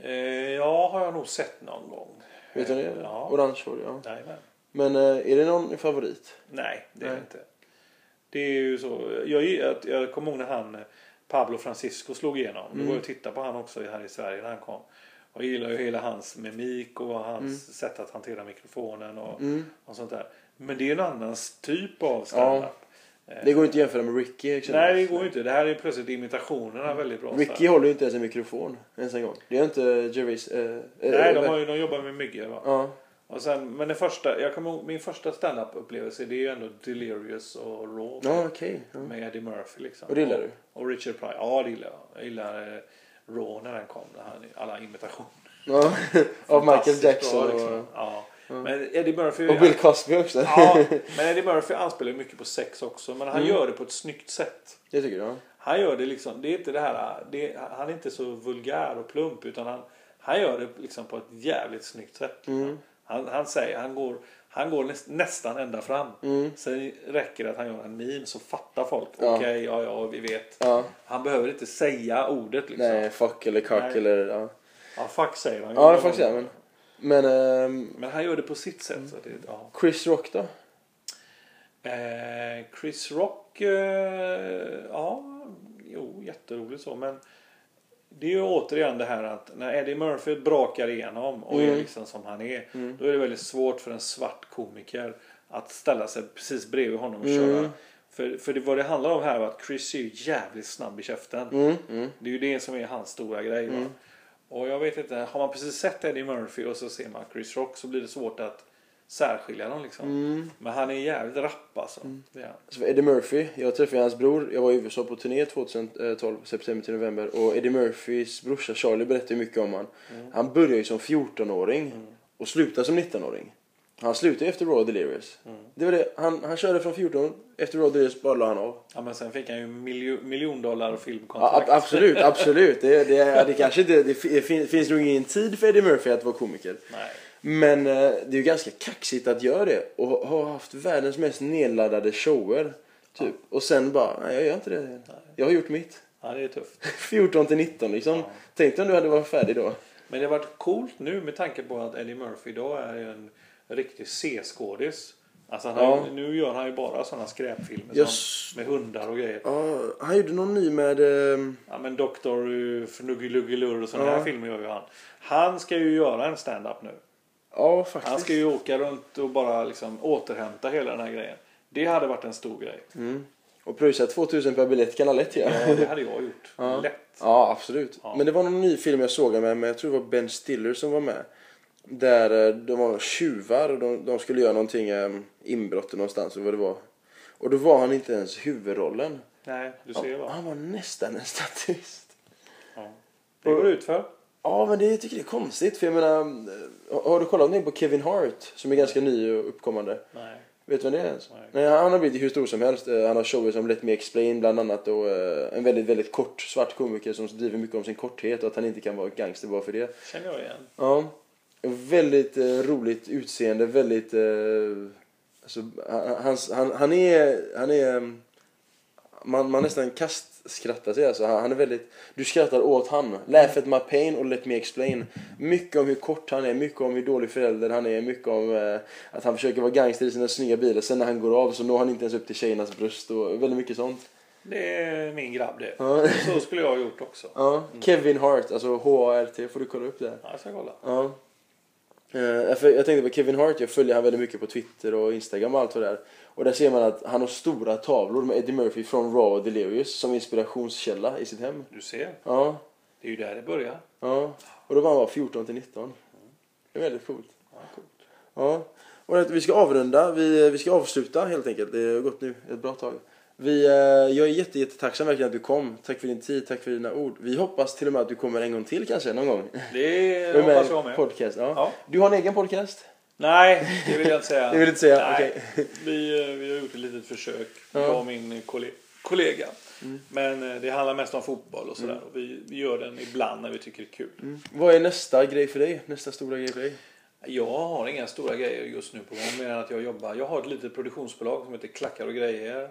Eh, ja, har jag nog sett någon gång. Vet du det? Ja. Orange hår, ja. Jajamän. Men eh, är det någon favorit? Nej, det är Nej. det inte. Det är ju så. Jag, jag, jag kommer ihåg när han Pablo Francisco slog igenom. Mm. Var jag och tittade på han också här i Sverige när han kom. Och jag gillar ju hela hans mimik och hans sätt att hantera mikrofonen och, Mm. och sånt där. Men det är en annan typ av standup. Eh, Det går inte att jämföra med Ricky exempelvis. Nej, det går ju inte. Det här är plötsligt imitationerna väldigt bra. Ricky håller ju inte ens en mikrofon ens en gång. Det gör inte Gervais. Eh, eh, Nej, de, eh, har ju, de jobbar med myggor. Va? Ja. Och sen, men den första, jag kommer ihåg, min första standup upplevelse det är ju ändå Delirious och Raw. Ja, okej. Ja. Med Eddie Murphy liksom. Och det gillar och, du? Och Richard Pryor. Ja, det gillar jag. Jag gillar eh, Raw när den kom. Han, alla imitationer. ja. [laughs] Av Michael Jackson bra, och, liksom. ja. Men Eddie Murphy. och Bill Cosby också. ja, men Eddie Murphy anspelar ju mycket på sex också. Men han Mm. gör det på ett snyggt sätt. Det tycker jag. Han gör det liksom. Det är inte det här. Det, han är inte så vulgär och plump. Utan han, han gör det liksom på ett jävligt snyggt sätt. Mm. Han, han säger, han går, han går näst, nästan ända fram. Mm. Sen räcker det att han gör en min så fattar folk. Ja. Okej, ja, ja, vi vet. Ja. Han behöver inte säga ordet liksom. Nej, fuck eller Nej. eller... Ja, Ja, fuck säger han ja faktiskt ja, men... Men ehm, Men han gör det på sitt sätt. Så det, ja. Chris Rock då? eh, Chris Rock, eh, ja, jo, jätteroligt så. Men det är ju återigen det här att när Eddie Murphy brakar igenom och är Mm. liksom som han är. Då är det väldigt svårt för en svart komiker att ställa sig precis bredvid honom och Mm. köra. För, för det, vad det handlar om här var att Chris är ju jävligt snabb i käften. Mm, mm. Det är ju det som är hans stora grej. Va? Och jag vet inte, har man precis sett Eddie Murphy och så ser man Chris Rock så blir det svårt att särskilja dem liksom. Mm. Men han är jävligt rapp alltså. Det är han. Så Eddie Murphy, jag träffade hans bror. Jag var i USA på turné 2012, september till november. Och Eddie Murphys brorsa Charlie berättade mycket om han. Han började ju som 14-åring och slutade som 19-åring. Han slutade efter Raw Delirious. Det var det. Han, han körde från 14, efter Raw Delirious bara la han av. Ja men sen fick han ju miljo, miljon-dollar Ja, filmkontrakt. ab- absolut, [laughs] absolut. Det, det, det kanske inte, det fin- finns nog ingen tid för Eddie Murphy att vara komiker. Nej. Men eh, det är ju ganska kaxigt att göra det och ha- ha haft världens mest nedladdade shower. Typ. Och sen bara, nej jag gör inte det. Jag har gjort mitt. Ja det är tufft. [laughs] 14 till 19 liksom. Tänk dig om du hade varit färdig då. Men det har varit coolt nu med tanke på att Eddie Murphy idag är en riktig C-skådis. Alltså Ja. nu gör han ju bara sådana skräpfilmer Jag som, med hundar och grejer. Ja, han gjorde någon ny med... Eh, Ja men Dr. Fnuggeluggelur och sådana Ja. här filmer gör ju han. Han ska ju göra en stand-up nu. Ja, faktiskt. Han ska ju åka runt och bara liksom återhämta hela den här grejen. Det hade varit en stor grej. Mm. Och pröjsa 2000 per biljett kan han lätt göra. Ja, det hade jag gjort. Ja. Lätt. Ja, absolut. Ja. Men det var någon ny film jag såg med, men jag tror det var Ben Stiller som var med. Där eh, de var tjuvar och de, de skulle göra någonting, eh, inbrott någonstans och vad det var. Och då var han inte ens huvudrollen. Nej, du ser va. Han var nästan en statist. Ja. Det går ut för. Ja, men det jag tycker det är konstigt. För jag menar, eh, har du kollat någonting på Kevin Hart? Som är ganska ny och uppkommande. Nej. Vet du vem det är ens? Nej. Han har blivit hur stor som helst. Eh, Han har shower som Let Me Explain bland annat och eh, en väldigt, väldigt kort svart komiker som driver mycket om sin korthet och att han inte kan vara gangster bara för det. Känner jag igen. Ja. Väldigt roligt utseende, väldigt... Alltså, han, han, han är... Han är mm, man, man nästan kastskrattar sig alltså. Han, han är väldigt... Du skrattar åt han. Laugh at my pain och let me explain. Mycket om hur kort han är, mycket om hur dålig förälder han är, mycket om eh, att han försöker vara gangster i sina snygga bilar. Sen när han går av så når han inte ens upp till tjejernas bröst och väldigt mycket sånt. Det är min grabb det. Ja. Så skulle jag ha gjort också. Ja, Kevin Hart, alltså H-A-R-T, får du kolla upp det. Ja, jag ska kolla. Ja. Eh, jag tänkte på Kevin Hart, jag följer han väldigt mycket på Twitter och Instagram och allt vad det är. Och där ser man att han har stora tavlor med Eddie Murphy från Raw och Delirious som inspirationskälla i sitt hem. Du ser. Ja, Det är ju där det börjar. ja. Och då var han bara 14 till 19. Det är väldigt coolt. Ja, coolt. Ja. Och vi ska avrunda, vi, vi ska avsluta helt enkelt. Det har gått nu ett bra tag. Vi, eh, jag är jätte, jättetacksam verkligen att du kom. Tack för din tid, tack för dina ord. Vi hoppas till och med att du kommer en gång till kanske, någon gång. Det [laughs] är hoppas jag med. Podcast, ja. Ja. Du har en egen podcast? Nej, det vill jag inte säga. [laughs] Det vill inte säga? Okej. [laughs] Vi, eh, vi har gjort ett litet försök, Ja. Mm. jag och min kolle- kollega. Men eh, det handlar mest om fotboll och sådär. Och vi, vi gör den ibland när vi tycker det är kul. Mm. Vad är nästa grej för dig? Nästa stora grej för dig? Jag har inga stora grejer just nu på gång mer än att jag jobbar. Jag har ett litet produktionsbolag som heter Klackar och grejer.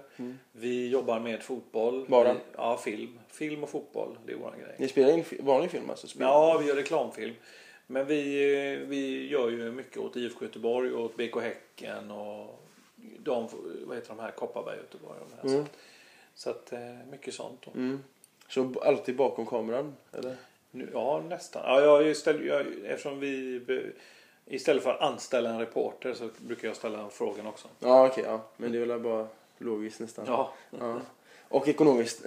Vi jobbar med fotboll. Bara? Vi, ja, film. Film och fotboll, det är vår grej. Ni spelar in vanlig film alltså? Spel. Ja, vi gör reklamfilm. Men vi, vi gör ju mycket åt IFK Göteborg och åt BK Häcken och de, vad heter de här, Kopparberg Göteborg. De här. Mm. Så att eh, mycket sånt. Mm. Så alltid bakom kameran? Eller? Ja, nästan. Ja, jag, istället, jag, eftersom vi, istället för att anställa en reporter så brukar jag ställa frågan också. Ja okej, ja. Men det är väl bara logiskt nästan. Ja, Ja. Och ekonomiskt.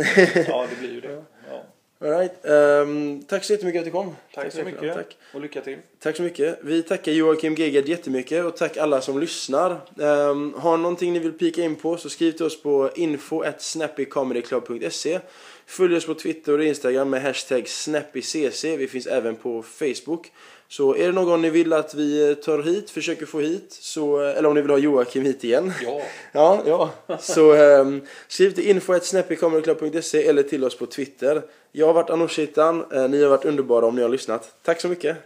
ja det blir ju det. Ja. All right. Ehm, tack så jättemycket att du kom. Tack så mycket tack. och lycka till. Tack så mycket. Vi tackar Joakim Gegard jättemycket och tack alla som lyssnar. Um, har någonting ni vill pika in på så skriv till oss på info.snappycomedyclub.se Följ oss på Twitter och Instagram med hashtag snappycc. Vi finns även på Facebook. Så är det någon ni vill att vi tar hit, försöker få hit, så, eller om ni vill ha Joakim hit igen. Ja, [laughs] Ja, ja. Så um, skriv till info.snappycomedyclub.se eller till oss på Twitter. Jag har varit Anoush Hitan. Eh, Ni har varit underbara om ni har lyssnat. Tack så mycket.